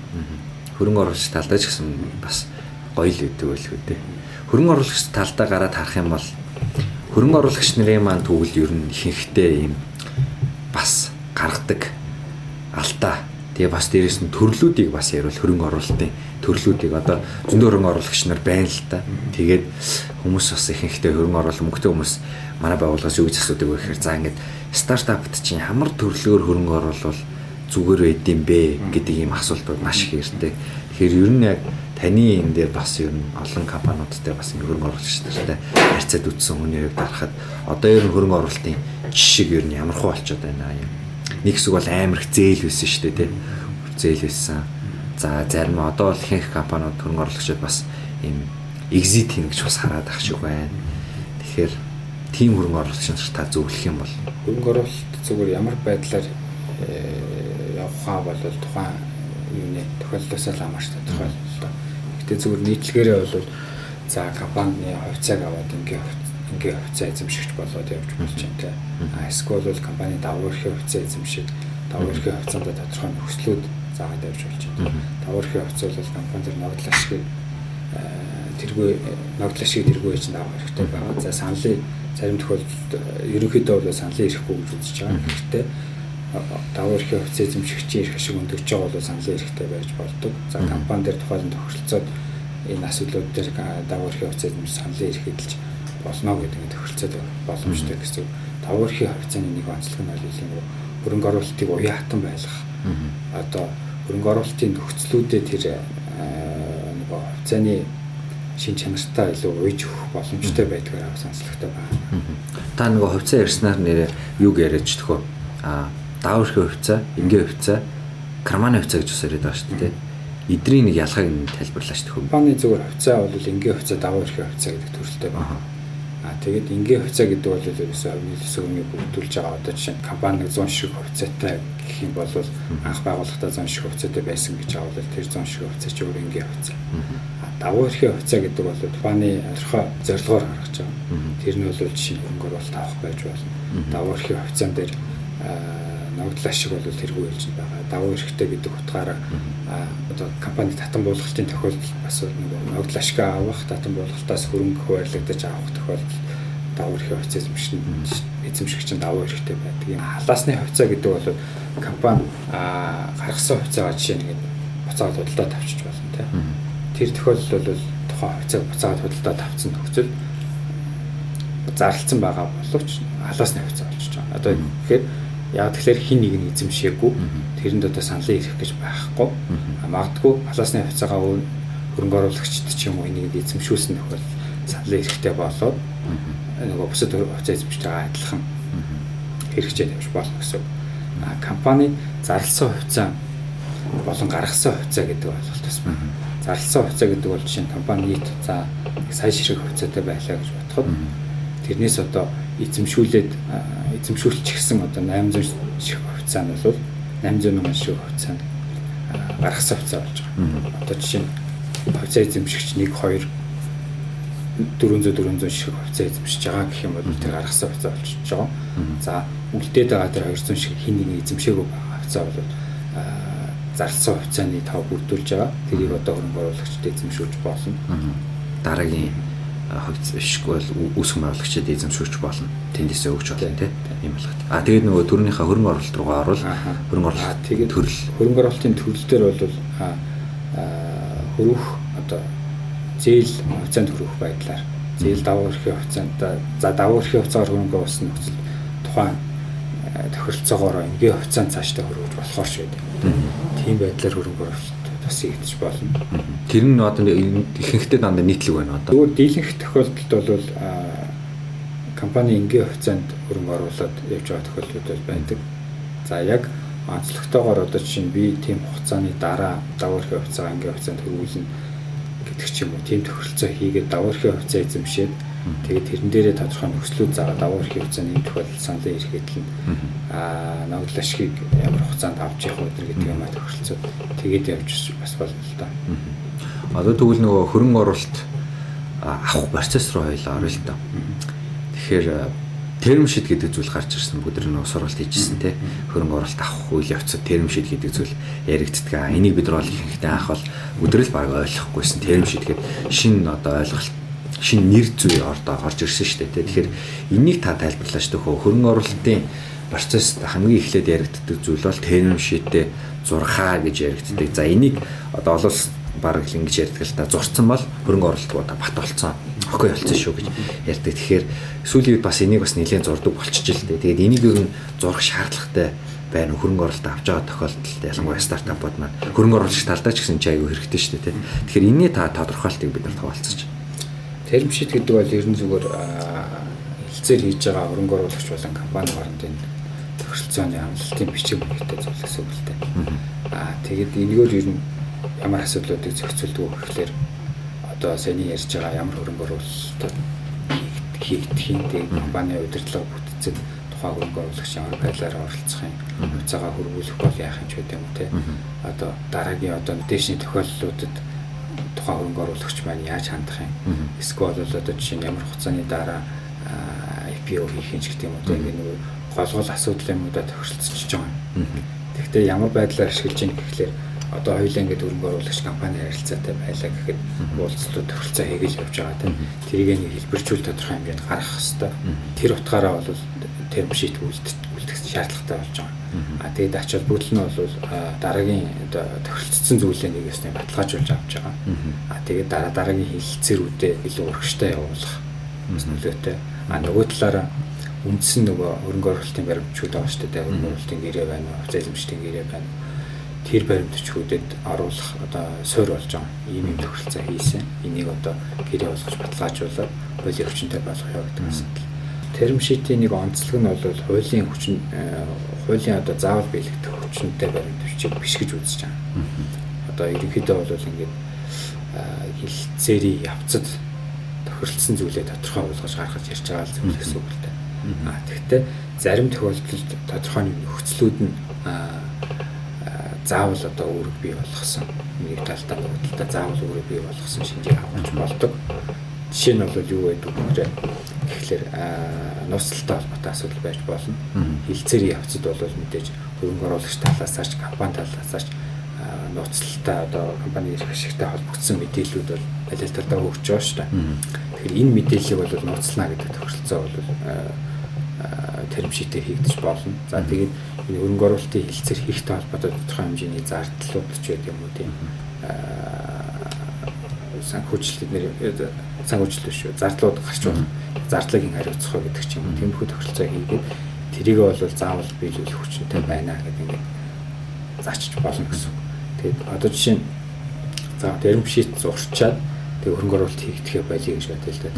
Хөрөнгө оруулагч талдаа ч гэсэн бас гоё л өгдөг байлгүй дээ. Хөрөнгө оруулагч талдаа гараад харах юм бол хөрөнгө оруулагч нарын маань төгөл ер нь ихэнхдээ ийм бас гаргадаг алдаа Тэгээ бас дээрэс нь төрлүүдийг бас ярил хөрөнгө оруулалтын төрлүүдийг одоо зөндөө хөрөнгө оруулагч нар байна л та. Тэгээд хүмүүс бас ихэнхдээ хөрөнгө оруулалт мөнгөтэй хүмүүс манай байгууллагаас юу гэж асуудаг вэ гэхээр за ингээд стартапт чинь ямар төрлөөр хөрөнгө оруулал зүгээр байд юм бэ гэдэг ийм асуултууд маш их ирдэг. Тэгэхээр ер нь яг таны энэ дээр бас ер нь олон компаниудтай бас хөрөнгө оруулагч нартай харьцаад үтсэн хүний хувьд харахад одоо ер нь хөрөнгө оруулалтын жишээ ер нь ямар хөө болчиход байна юм нэг хэсэг бол амар их зээл байсан шүү дээ тий. Зээл байсан. За зарим одоо бол ихэнх компаниуд хөрөнгө оруулагчид бас ийм exit хийнэ гэж бас хараад ах шиг байна. Тэгэхээр тийм хөрөнгө оруулагч нар та зөвлөх юм бол хөрөнгө оруулалт зүгээр ямар байдлаар э, явахаа бол тухайн юуны тохиолдлоос л хамаарч тодорхойлолтой. Гэтэ зүгээр нийтлэгээрээ бол за компанийн хувьцааг аваад ингээ ингээ хувьцаа эзэмшигч болоод явж болж байна те. А эсвэл компани давхархын хувьцаа эзэмшиж давхархын хувьцаанд тодорхой нөхцлүүд заагаад явж болж байна. Давхархын хувьцаа бол компани төр ногдол ашиг тэргүй ногдол ашиг тэргүй чинь давах хэрэгтэй байгаа. За саналын зарим тохиолдолд ерөнхийдөө бол саналын ирэхгүй гэж үзэж байгаа. Гэхдээ давхархын хувьцаа эзэмшигчийн эрх ашиг өндөрч байгаа бол саналын эрэхтэй байж болдог. За компани дээр тухайн тохиролцоод энэ асуудлууд дээр давхархын хувьцаа эзэмших саналын эрх эдэлж болно гэдэг нь тохиролцоод боломжтой гэсэн. Тавхархийн хавцааны нэг онцлог нь бол юм хөрөнгө оруулалтыг уян хатан байлгах. Одоо хөрөнгө оруулалтын нөхцлүүдэд тэр нөгөө хавцааны шин чанартай илүү уйж өгөх боломжтой байдгаар авах сонслогтой байна. Та нөгөө хувьцаа ярьснаар нэрээ юг яриач төхөө. А дааврхийн хувьцаа, энгийн хувьцаа, карманы хувьцаа гэж бас яриад байгаа шүү дээ. эдрийн нэг ялгааг нь тайлбарлаач төхөө. Компани зүгээр хувьцаа бол энгийн хувьцаа эрхээ хувьцаа гэдэг төрөлтэй байна. Аа тэгээд энгийн хувьцаа гэдэг бол ерөөсөө овны төсөвний бүрдүүлж байгаа одоо жишээ нь компани 100 шиг хувьцаатай гэх юм бол анх байгууллагатай 100 шиг хувьцаатай байсан гэж авал тэр 100 шиг хувьцаа ч өөр энгийн хувьцаа. Аа даваа эрхээ хувьцаа гэдэг бол компани тодорхой зорилгоор гаргаж байгаа. Тэр нь бол жишээ нь хөнгөр бол тавах байж болно. Даваа эрхээ хувьцаан дээр ногдлол ашиг бол тэргүй хэлж байгаа. Давуу эрэхтэй гэдэг утгаараа одоо компани татан буулгалтын тохиолдолд бас ногдлол ашиг авах, татан буулгалтаас хөрөнгө хуваарлагдаж авах тохиолдолд давуу эрэхтэй хувьцаа эзэмшин эзэмшигч нь давуу эрэхтэй байдаг. Ийм халаасны хувьцаа гэдэг бол компани гаргасан хувьцаагаа жишээ нэг буцаад худалдаа тавьчих болно тийм. Тэр тохиолдолд бол тухайн хувьцааг буцаад худалдаа тавьсан нөхцөл зарлцсан байгаа боловч халаасны хувьцаа болчихж байгаа. Одоо тэгэхээр Яг тэгэхээр хин нэг нь эзэмшээгүй. Тэрэнд одоо саналын ирэх гэж байхгүй. Магадгүй халаасны хувьцаагаа хөрөнгө оруулагчд ч юм уу энийг эзэмшүүлсэн тохиол саналын эрэхтэй болоод нөгөө бусад хувьцаа эзэмшиж байгаа адилхан хэрэгжээ тавьж болно гэсэн. А компани зарласан хувьцаа болон гаргасан хувьцаа гэдэг ойлголтос байна. Зарласан хувьцаа гэдэг бол жишээ нь компани нийт за сая ширхэг хувьцаатай байлаа гэж бодоход тэрнээс одоо эзэмшүүлээд эзэмшүүлчихсэн одоо 800 шиг хувьцаа нь бол 800 мянган шиг хувьцаа гаргасан хувьцаа болж байгаа. Одоо жишээ нь хувьцаа эзэмшигч 1 2 400 400 шиг хувьцаа эзэмшиж байгаа гэх юм бол тэр гаргасан хувьцаа болчихж байгаа. За үлдээд байгаа тэр 200 шиг хин нэг эзэмшээгүй байгаа хувьцаа бол зарласан хувьцааны тав бүрдүүлж байгаа. Тэрийг одоо хөрөнгө оруулагчд эзэмшүүлж болно. Дараагийн хувьц бишгүй бол үүсгэн байгуулагчид эзэмшүүлж болно. Тэндээсээ өгч болно тийм юм болгох. А тэгээд нөгөө төрөнийхөө хөрөнгө оруулалт руугаа орвол хөрөнгө оруулалт тэгээд төрөл. хөрөнгө оруулалтын төрөл дээр бол хөрөх одоо зээл хувьцаанд хөрөх байдлаар. Зээл давуу эрхийн хувьцаанд за давуу эрхийн хувьцаагаар хөрөнгө оруулсан нөхцөл тухайн тохиролцоогоор энгийн хувьцаанд цаашдаа хөрвж болохоор шүү дээ. Тийм байдлаар хөрөнгө оруулалт бас игдэж болно. Тэр нь одоо ихэнхдээ дандаа нийтлэг байна одоо. Зүгээр дийлэнх тохиолдолд бол компани энгийн хувьцаанд хөрөнгө оруулаад явж байгаа тохиолдлууд бол байдаг. За яг онцлогтойгоор одоо чинь би тийм хугацааны дараа давуурхын хувьцаа ангийн хувьцаанд хөрвүүлнэ гэдэг ч юм уу тийм тохиролцоо хийгээд давуурхын хувьцаа эзэмшээд Тэгээд тэрэн дээрээ тодорхой нөхцлүүд заагаад даваа эрхийг хугацааны энэ тохиолдолд саналын эрхэдэл нь аа ногдол ашгийг ямар хугацаанд авч явах вэ гэдэг юм а тохиролцоо тэгээд явж бас болно л да. Одоо тэгвэл нөгөө хөрөнгө оруулалт авах процесс руу хоёлаа орё л да. Тэгэхээр терм шид гэдэг зүйл гарч ирсэн бүгд нөгөө сургалт хийжсэн те. Хөрөнгө оруулалт авах үйл явцад терм шид гэдэг зүйл яригддаг. Энийг бид нар бол ихэнхдээ анх бол өдрөл баг ойлгохгүйсэн. Терм шид гэдэг шинэ одоо ойлголт шинэ нэр зүй ордоо орж ирсэн шүү дээ. Тэгэхээр энийг та тайлбарлаач төхөө хөрөнгө оруулалтын процесс хамгийн эхлээд яригддаг зүйл бол терм шитээ зурхаа гэж яригддаг. За энийг одоо олон баг ингэж ярьдаг л та зурцсан бол хөрөнгө оруулалтуудаа бат болцсон. Охой болцсон шүү гэж ярьдаг. Тэгэхээр сүүлийн үед бас энийг бас нэлээд зурдаг болчихж л дээ. Тэгээд энийг ер нь зурх шаардлагатай байна хөрөнгө оруулалт авч байгаа тохиолдолд ялангуяа стартапууд маань хөрөнгө оруулагч талдаа ч гэсэн чи аягүй хэрэгтэй шүү дээ. Тэгэхээр энэний та тодорхойлтыг бид нар хаваалцаж Term sheet гэдэг бол ер нь зүгээр хэлцээр хийж байгаа хөрөнгө оруулагч болон компани хоорондын тохиролцооны амлалтын бичиг баримттай зүйл гэсэн үг л дээ. Аа тэгээд энэгээр ер нь ямар асуудлуудыг зохицуулдаг вэ гэхээр одоо саяны ярьж байгаа ямар хөрөнгө оруулалт хийгдэх юм тэгээд компани удирдлага бүтцэд тухайн хөрөнгө оруулагч ямар байдлаар оролцох юм хувьцаагаа хөрвүүлэх бол яах юм ч гэдэг юм те. Одоо дараагийн одоо дэшний тохиолдлуудад тухайн хөрөнгө оруулагч маань яаж хандах юм. Эсвэл бол одоо жишээ нь ямар хугацааны дараа IPO хийх юм ч гэдэг юм уу. Тэгээ нэг голгол асуудлын юмудаа тохиролцож байгаа юм. Гэхдээ ямар байдлаар ашиглаж ийм гэхлээр одоо хоёулаа ингээд хөрөнгө оруулагч компани харилцаатай байлаа гэхэд уулзалтууд тохиролцоо хийгээл явж байгаа тийм. Тэрийг нэг хэлбэржүүл тодорхой хэмжээнд гаргах хэрэгтэй. Тэр утгаараа бол терм үлдэх шаардлагатай болж байгаа. А тэгээд ач холбогдол нь бол дараагийн тохиролцсон зүйлээ нэг ясны баталгаажуулж авч байгаа. А тэгээд дараа дараагийн хилцээрүүдэд илүү урагштай явуулах бас нөлөөтэй. А нөгөө талаараа үндсэн нөгөө хөрөнгө оруулалтын баримтчүүд байгаа шүү дээ. Хөрөнгө оруулалтын гэрээ байна уу, хугацаа эзэмшлийн гэрээ байна. Тэр баримтчүүдэд оруулах одоо суур болж байгаа. Ийм юм тохиролцоо хийсэн. Энийг одоо гэрээ болгож баталгаажуулаад хуулийн хүчинтэй болгох яа гэдэг терм шитийн нэг онцлог нь бол хуулийн хүчин хуулийн одоо заавал биелэгдэх хүчнтэй баримт бичиг биш гэж үзэж байгаа. одоо ерөнхийдөө бол ингээд хилцээрийн явцад тохиролцсон зүйлээ тодорхой болгож гаргаж ярьж байгаа зүйл гэсэн үг л дээ. Аа тэгэхдээ зарим тохиолдолд тодорхой нөхцлүүд нь заавал одоо үүрэг бий болгосон нэг талдаа нөгөө талдаа заавал үүрэг бий болгосон шинжийг авах болдог. Жишээ нь бол юу байдаг вэ гэхээр нууцлалтай холбоотой асуудал байж болно. Хилцээрийн явцад бол мэдээж хөрөнгө оруулагч талаасаач компани талаасаач нууцлалтай одоо компани ашигтай холбогдсон мэдээллүүд бол талдаа өгч байгаа шүү дээ. Тэгэхээр энэ мэдээллийг бол нууцлана гэдэг тохиролцоо бол терм шитээр хийгдэж болно. За тэгээд энэ хөрөнгө оруулалтын хилцээр хийхтэй холбоотой тодорхой хэмжээний зардлууд ч байдаг юм уу тийм санхүүжилт нэр санхүүжилт шүү. Зардлууд гарч байна. Зардлыг ин хариуцах гэдэг ч юм уу. Тэмхүү тохиролцоо хийгээд тэрийг бол заавал биелүүлэх хүчтэй байна гэдэг ингээд заачиж болно гэсэн. Тэгээд одоо жишээ нь за терм шит зурчаад тэг хөрөнгө оруулалт хийгдэхээ болиё гэж бодъё л да.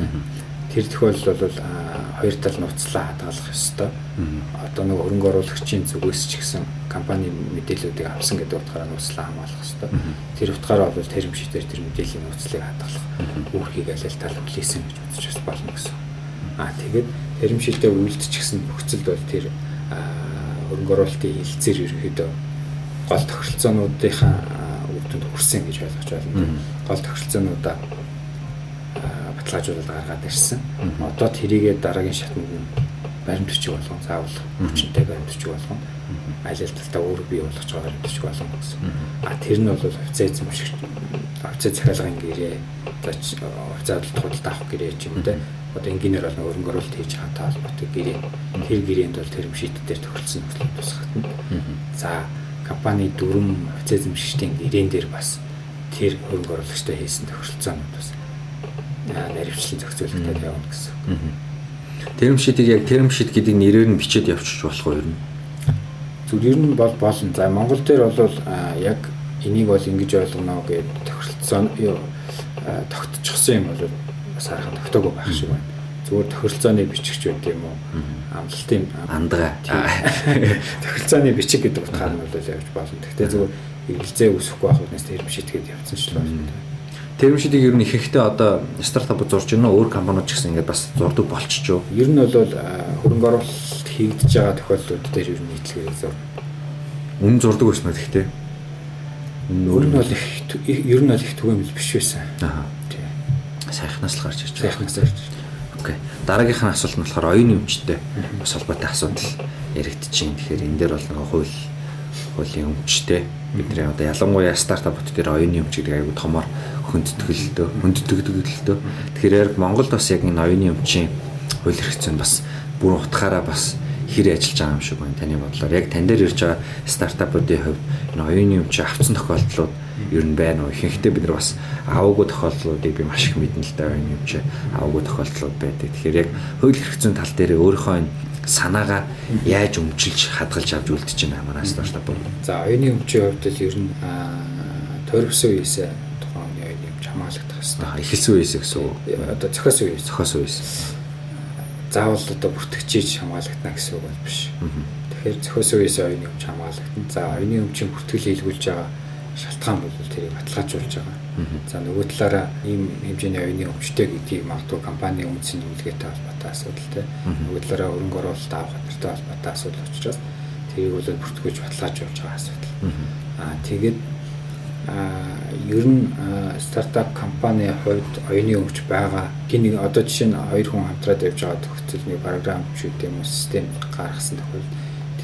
Тэр тохиолдолд бол хоёр тал нууцлаа хадгалах ёстой. Одоо нэг хөрөнгө оруулагчийн зүгээс ч гэсэн компани мэдээллүүдийг авсан гэдэг утгаараа нууцлаа хамгаалах ёстой. Тэр утгаараа бол терм шитээр тэр мэдээллийн нууцлыг хадгалах үүргийг аль аль тал хүлээсэн гэж бодож бас болно гэсэн. Аа тэгээд терм шитээ үйлдчихсэн нөхцөлд бол тэр хөрөнгө оруулалтын хилцээр ерөөхдөө гол тохиролцоонуудынхаа үр дүнд хүрсэн гэж ойлгож байна. Гол тохиролцоонуудаа баталгаажуулаад гаргаад ирсэн. Одоо тэрийгээ дараагийн шатнд нь баримт бичиг болгон заавал хүчнтэй баримт бичиг болгон аль аль талдаа өөр бий болгож байгаа баримт бичиг болгон гэсэн. А тэр нь бол офицер эзэмшигч офицер захиалгын гэрээ офицер худалдаа авах гэрээ ч юм те одоо инженеэр бол хөрөнгө оруулалт хийж байгаа холбоотой гэрээ. Тэр гэрээнд бол тэр шийд дээр тохиролцсон нөхцөл тусгахтана. За компани дүрм офицер эзэмшигчдийн гэрээн дээр бас тэр хөрөнгө оруулагчтай хийсэн тохиролцоонууд бас наривчлан зохицуулалтад явна гэсэн. Тэрм шидийг яг тэрм шид гэдэг нэрээр нь бичээд явчих болох уу ер нь? Зүгээр ер нь бол болно. За Монгол дээр бол яг энийг бол ингэж ойлгоно гэдэг тохиролцоо тогтчихсон юм бол бас харахад тогтоогүй байх шиг байна. Зүгээр тохиролцооны бичигч байт юм уу? Амлалтын андгаа. Тохиролцооны бичиг гэдэг утгаар нь бол явж болно. Гэхдээ зүгээр эргэлзээ үүсэхгүй байх үнээс тэрм шидгээд явцсан ч л байна. Тэрм шидийг ер нь ихэнхдээ одоо стартап зурж байна? Өөр компаниуд ч гэсэн ингээд бас зурдаг болчихжоо. Ер нь бол хөрөнгө оруулалт хийгдэж байгаа тохиолдлууд дээр ер нь нийтлэгээр зур. Үнэн зурдаг байсан гэхдээ? Өөр нь бол их ер нь бол их түгээмэл биш байсан. Аа. Сайхнаас л гарч ирж байгаа. Сайхнаас гарч. Окей. Дараагийнх нь асуулт нь болохоор оюуны өмчтэй бас холбоотой асуудал яригдчихээн. Тэгэхээр энэ дээр бол нэг хууль хуулийн өмчтэй бидний одоо ялангуяа стартапууд дээр оюуны өмч гэдэг аягүй томор хөндтгөлтөө хөндтгдөлтөө тэгэхээр яг Монголд бас яг энэ оюуны өмчийн хууль эрх зүйн бас бүр утгаараа бас хэр ажиллаж байгаа юм шиг байна таны бодлоор. Яг тань дээр ирж байгаа стартапуудын хувьд энэ оюуны өмч авцсан тохиолдлууд ер нь байна уу? Ихэнхдээ бид нар бас аваагүй тохиолдлуудыг би маш их мэднэ л да оюуны өмч аваагүй тохиолдлууд байдаг. Тэгэхээр яг хууль зүйн тал дээр өөрийнхөө санаагаа яаж өмчилж хадгалж авч үлдэж байна манай стартап. За оюуны өмчийн хувьд л ер нь тойрогсон үеэсээ тухайн оюуны өмч хамгаалагдах хэрэгтэй. Эхэлсэн үеэс гэсэн үг. Одоо зохиосон үеэс. Зохиосон үеэс. Заавал одоо бүртгэжиж хамгаалагдана гэсэн үг бол биш. Тэгэхээр зохиосон үеэс оюуны өмч хамгаалагдана. За оюуны өмчийн бүртгэл хийлгүүлж байгаа шалтгаан бол тэрийг баталгаажуулж байгаа. За нөгөө талаараа ийм хэмжээний оюуны өмчтэй гэдгийг магадгүй компани үндсэн нүүлгээтэй холбоотой асуудал те. Нөгөө талаараа өрөнгө оруулалт авах хэрэгтэй холбоотой асуудал учраас тэрийг бол бүртгүүлж баталгаажуулж байгаа асуудал. Аа тэгээд аа ер нь стартап компани хувьд оюуны өмч байгаа. Гин одоо жишээ нь хоёр хүн хамтраад явж байгаа тохиолдол нэг програм ч гэдэг юм систем гаргасан тохиолдол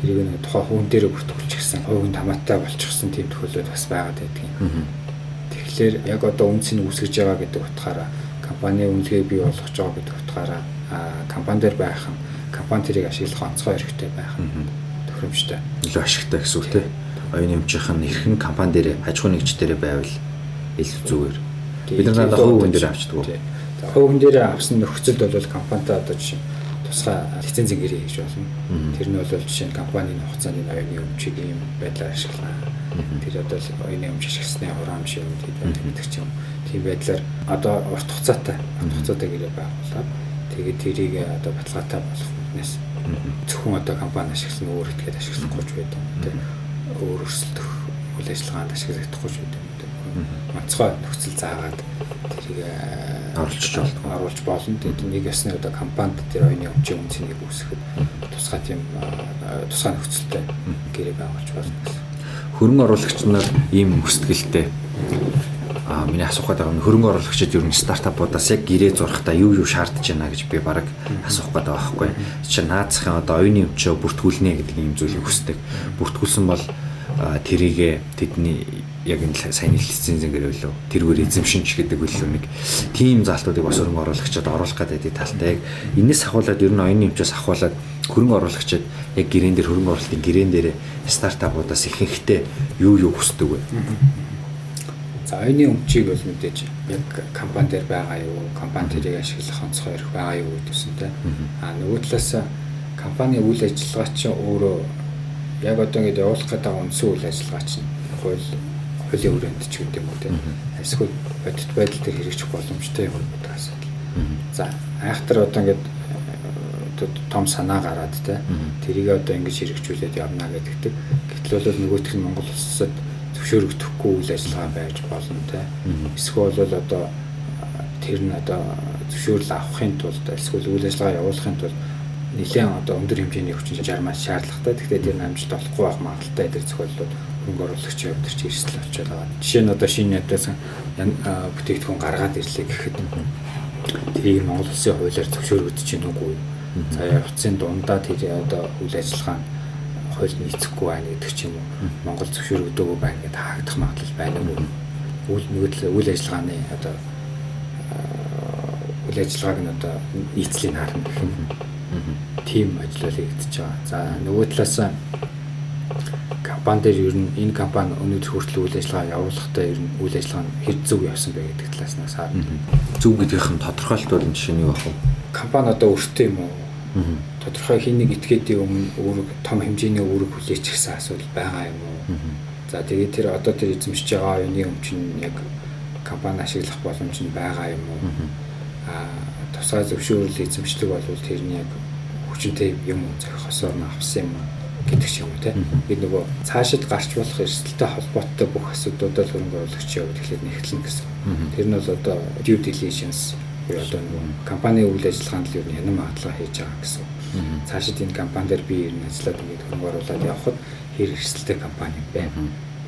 тэрийг нэг тухайн хүн дээр бүртгүүлчихсэн, хувийн хамаатай болчихсон тийм тохиолдол бас байгаад байдаг юм. Тэгэхээр яг одоо үнцийг үүсгэж байгаа гэдэг утгаараа компани үнэлгээ бий болгож байгаа гэдэг утгаараа компани дээр байх нь компани тэрийг ашиглах онцгой хэрэгтэй байх нь тохиромжтой. Илүү ашигтай гэсэн үг тийм. Оюуны өмчийнх нь хэрхэн компани дээр аж ахуй нэгж дээр байвал илүү зүгээр. Бид нар надад хувь хүн дээр авчдаг. За хувь хүн дээр авсан нөхцөлд бол компанитай одоо жишээ тусгай лицензийн гэрээ хийж болно. Тэр нь бол жишээ нь компанийн хугацааны оюуны өмчийг ийм байдлаар ашиглана. Тэр одоо оюуны өмч ашигласны хураам шиг юм гэдэг ч юм. Тийм байдлаар одоо урт хугацаатай урт хугацаатай гэрээ байгуулаад тэгээд тэрийг одоо баталгаатай болох хүнээс зөвхөн одоо компани ашигласан өөр этгээд ашиглахгүй ч байдаг. Тэр өөр өрсөлдөх үйл ажиллагаанд ашиглагдахгүй ч байдаг. онцгой нөхцөл заагаад тэрийг оруулж болно. оруулж болно. Тэгээд нэг ясны одоо компанид тэр оюуны өмчийн үнцнийг үүсгэхэд тусгай тийм тусгай нөхцөлтэй гэрээ байгуулж болно гэсэн. Хөрөнгө оруулагч нар ийм өсөлтгөлтэй а миний асуух гэдэг нь хөрөнгө оруулагчид ер нь стартапуудаас яг гэрээ зурхтаа юу юу шаардж байна гэж би баг асуух гэдэг байхгүй. Чи наацхийн одоо оюуны өмчөө бүртгүүлнэ гэдэг ийм зүйлийг хүсдэг. Бүртгүүлсэн бол тэрийгэ тэдний яг энэ сайн хэлсэн зингээр байлоо. Тэргээр эзэмшинч гэдэг үлээ нэг тим залтуудыг бас хөрөнгө оруулагчид оруулах гэдэг талтай яг энэс ахуулаад ер нь оюуны өмчөөс ахуулаад хөрөнгө оруулагчид яг гэрэн дээр хөрөнгө оруулалтын гэрэн дээр стартапуудаас ихэнхдээ юу юу хүсдэг вэ? За оюуны өмчийг бол мэдээж яг компани дээр байгаа юу, компани тэрийг ашиглах онцгой эрх байгаа юу гэдгүйсэнтэй. А нөгөө талаас компани үйл ажиллагаа чинь өөрөө яг одоо ингэ явуулах гэдэг үндсэн үйл ажиллагаа чинь хууль хуулийн хүрээнд ч гэдэг юм уу тийм. Эсвэл бодит байдал дээр хэрэгжих боломжтой юм гэдэг асуудал. За айхтар одоо ингэ том санаа гараад те тэрийг одоо ингэж хэрэгжүүлээд явна гэдэгтэй. Гэтэл бол нөгөөх нь Монгол улсад зөвшөөрөгдөхгүй үйл ажиллагаа байж болно те. Эсвэл бол одоо тэр нь одоо зөвшөөрөл авахын тулд эсвэл үйл ажиллагаа явуулахын тулд нэлээд одоо өндөр хэмжээний хүчин чармаас шаардлагатай. Тэгэхээр тэр амжилт олохгүй байх магадлалтай тэр зөвхөлдүүд хөнгө оруулагчийн хувьд ч эрсдэл болчиход байгаа. Жишээ нь одоо шинэ ядаас бүтээгдэхүүн гаргаад ирлээ гэхэд тэрийг Монгол улсын хуулиар зөвшөөрөгдөж чинь үгүй. За явцын дундаа тэр одоо үйл ажиллагаа хууль нийцэхгүй байна гэдэг ч юм уу. Монгол зөвшөөрөгдөөгүй байна гэдээ хаагдах магадлал байна уу? Үйл нэгдэл үйл ажиллагааны одоо үйл ажиллагааг нь одоо нийцлийг харна гэх юм. Тим ажил хийгдэж байгаа. За нөгөө талаас компани дээр ер нь энэ компани өнөөдөр хүртэл үйл ажиллагаа явуулахдаа ер нь үйл ажиллагаа нь хэр зөв явсан бэ гэдэг талаас нь харна. Зөв гэдгийнх нь тодорхойлолтууд нь жишээ нь юу вэ? Компани одоо өөртөө юм уу? Тодорхой хин нэг этгээдийн өмнө үүрэг том хэмжээний үүрэг хүлээж гисэн асуудал байгаа юм уу? За тэгээд тэр одоо тэр эзэмшиж байгаа оюуны өмч нь яг компани ашиглах боломж нь байгаа юм уу? Аа тусгай зөвшөөрөл эзэмшлэг бол тэр нь яг хүчинтэй юм уу? Зохисоор нь авсан юм уу? гэдэг ч юм те. Би нөгөө цаашид гарч болох эрсдэлтэй холбоотой бүх асуудлуудад хөрөнгө оруулагчийн хувьд эхлээд нэгтлэн гэсэн. Тэр нь бол одоо due diligence буюу одоо нөгөө компани үйл ажиллагаанд л юу янам хадлага хийж байгаа гэсэн. Цаашид энэ компани дээр би ер нь ажиллаад ингээд хөрөнгө оруулаад явхад хэр эрсдэлтэй компани бэ?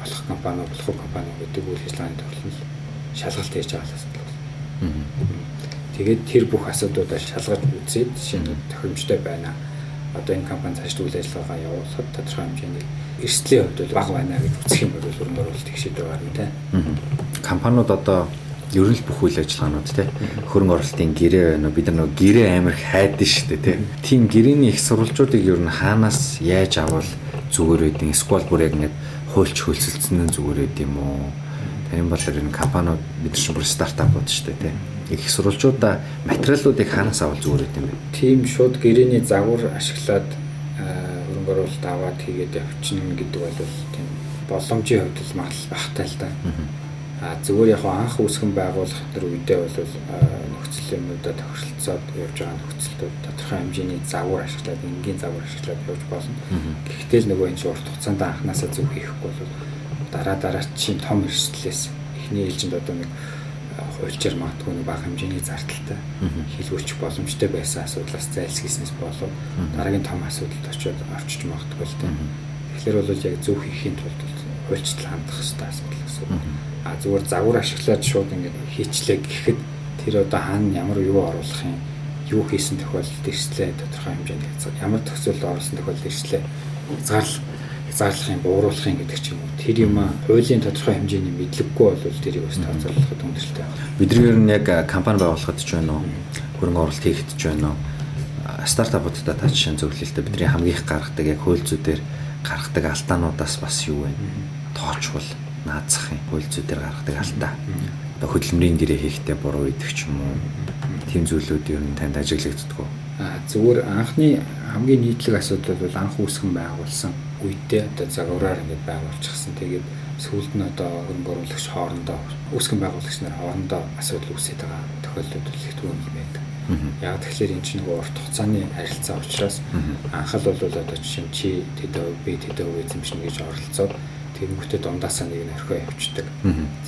Болох компани болох компани гэдэг үйл ажиллагааны төрлөл шалгалт хийж байгаа асуудал. Тэгээд тэр бүх асуудлуудаа шалгаж үзээд нь тохиромжтой байна одоо энэ компани цааш үйл ажиллагаагаа явуулахад тодорхой хэмжээний эрсдлийн хувьд бол бага байна гэж үзэх юм бол хөрөнгө оруулалт их шийдвэр гарна те. Компаниуд одоо ер нь л бүх үйл ажиллагаанууд те хөрөнгө оруулалтын гэрээ байна уу бид нар нөгөө гэрээ амир хайдсан шүү дээ те. Тим гэрээний их сурвалжуудыг ер нь хаанаас яаж авал зүгээр байдیں۔ Эсвэл бүр яг ингээд хуульч хөлсөлдсөн нь зүгээр байд юм уу? Тэрийн болоор энэ компаниуд бид нар ч бүр стартапууд шүү дээ те их сурвалжуудаа материалуудыг хаанаас авал зүгээр юм бэ? Тийм шууд гэрээний загвар ашиглаад хөрөнгө оруулалт аваад хийгээд явчихна гэдэг бол тийм боломжийн хувьд л магадлал багтай л да. А зүгээр яг анх үүсгэн байгуулах тэр үедээ бол нөхцөл юмудаа тохиролцоод явж байгаа нөхцөлд тодорхой хэмжээний загвар ашиглаад энгийн загвар ашиглаад явж болно. Гэхдээ л нөгөө энэ урт хугацаанд анханасаа зөв хийхгүй бол дараа дараа чинь том эрсдлээс эхний ээлжинд одоо нэг хуульчаар магадгүй нэг бага хэмжээний зардалтай хийлгүүлчих боломжтой байсан асуудлаас зайлсхийснээс болов дараагийн том асуудалд очиод орчиж магадгүй л дээ. Тэгэхээр бол яг зөв хийхийн тулд хуульчдал хандах хэрэгтэй асуудал гэсэн. А зүгээр загвар ашиглаад шууд ингээд хийчлээ гэхэд тэр одоо хаана ямар юу оруулах юм юу хийсэн тохиолдолд эрслээ тодорхой хэмжээнд ямар төсөөлөлд оруулсан тохиолдолд эрслээ зарлах зарлахын бууруулахын гэдэг ч юм уу тэр юм хуулийн тодорхой хэмжээний мэдлэггүй бол тэрийг бас тооцоолоход хүндрэлтэй байна. Бидний ер нь яг компани байгуулахад ч байна уу? Хөрөнгө оруулалт хийхэд ч байна уу? Стартапуудтай та жишээ зөвлөлтөд бидний хамгийн их гаргадаг яг хууль зүйдээр гаргадаг алдаануудаас бас юу вэ? Тоочвол наацах юм хууль зүйдээр гаргадаг алдаа. Одоо хөдөлмөрийн гэрээ хийхдээ буруу идэх ч юм уу. Тим зүйлүүд ер нь танд ажиглагддаг уу? А зүгээр анхны хамгийн нийтлэг асуудал бол анх үүсгэн байгуулсан үедээ одоо загвараар ингээд байгуулчихсан. Тэгээд сүүлд нь одоо хөрөнгө оруулагч хоорондоо үүсгэн байгуулагч нар хоорондоо асуудал үүсээд байгаа тохиолдлууд л их түгээмэл байдаг. Яг тэгэхээр эн чинь нөгөө урт хугацааны харилцаа учраас анх л бол одоо жишээ чи тэдэ өв би тэдэ өв эзэмшнэ гэж оролцоод Тэгэнгүүтээ дундаасаа нэг нь орхио явчихдаг.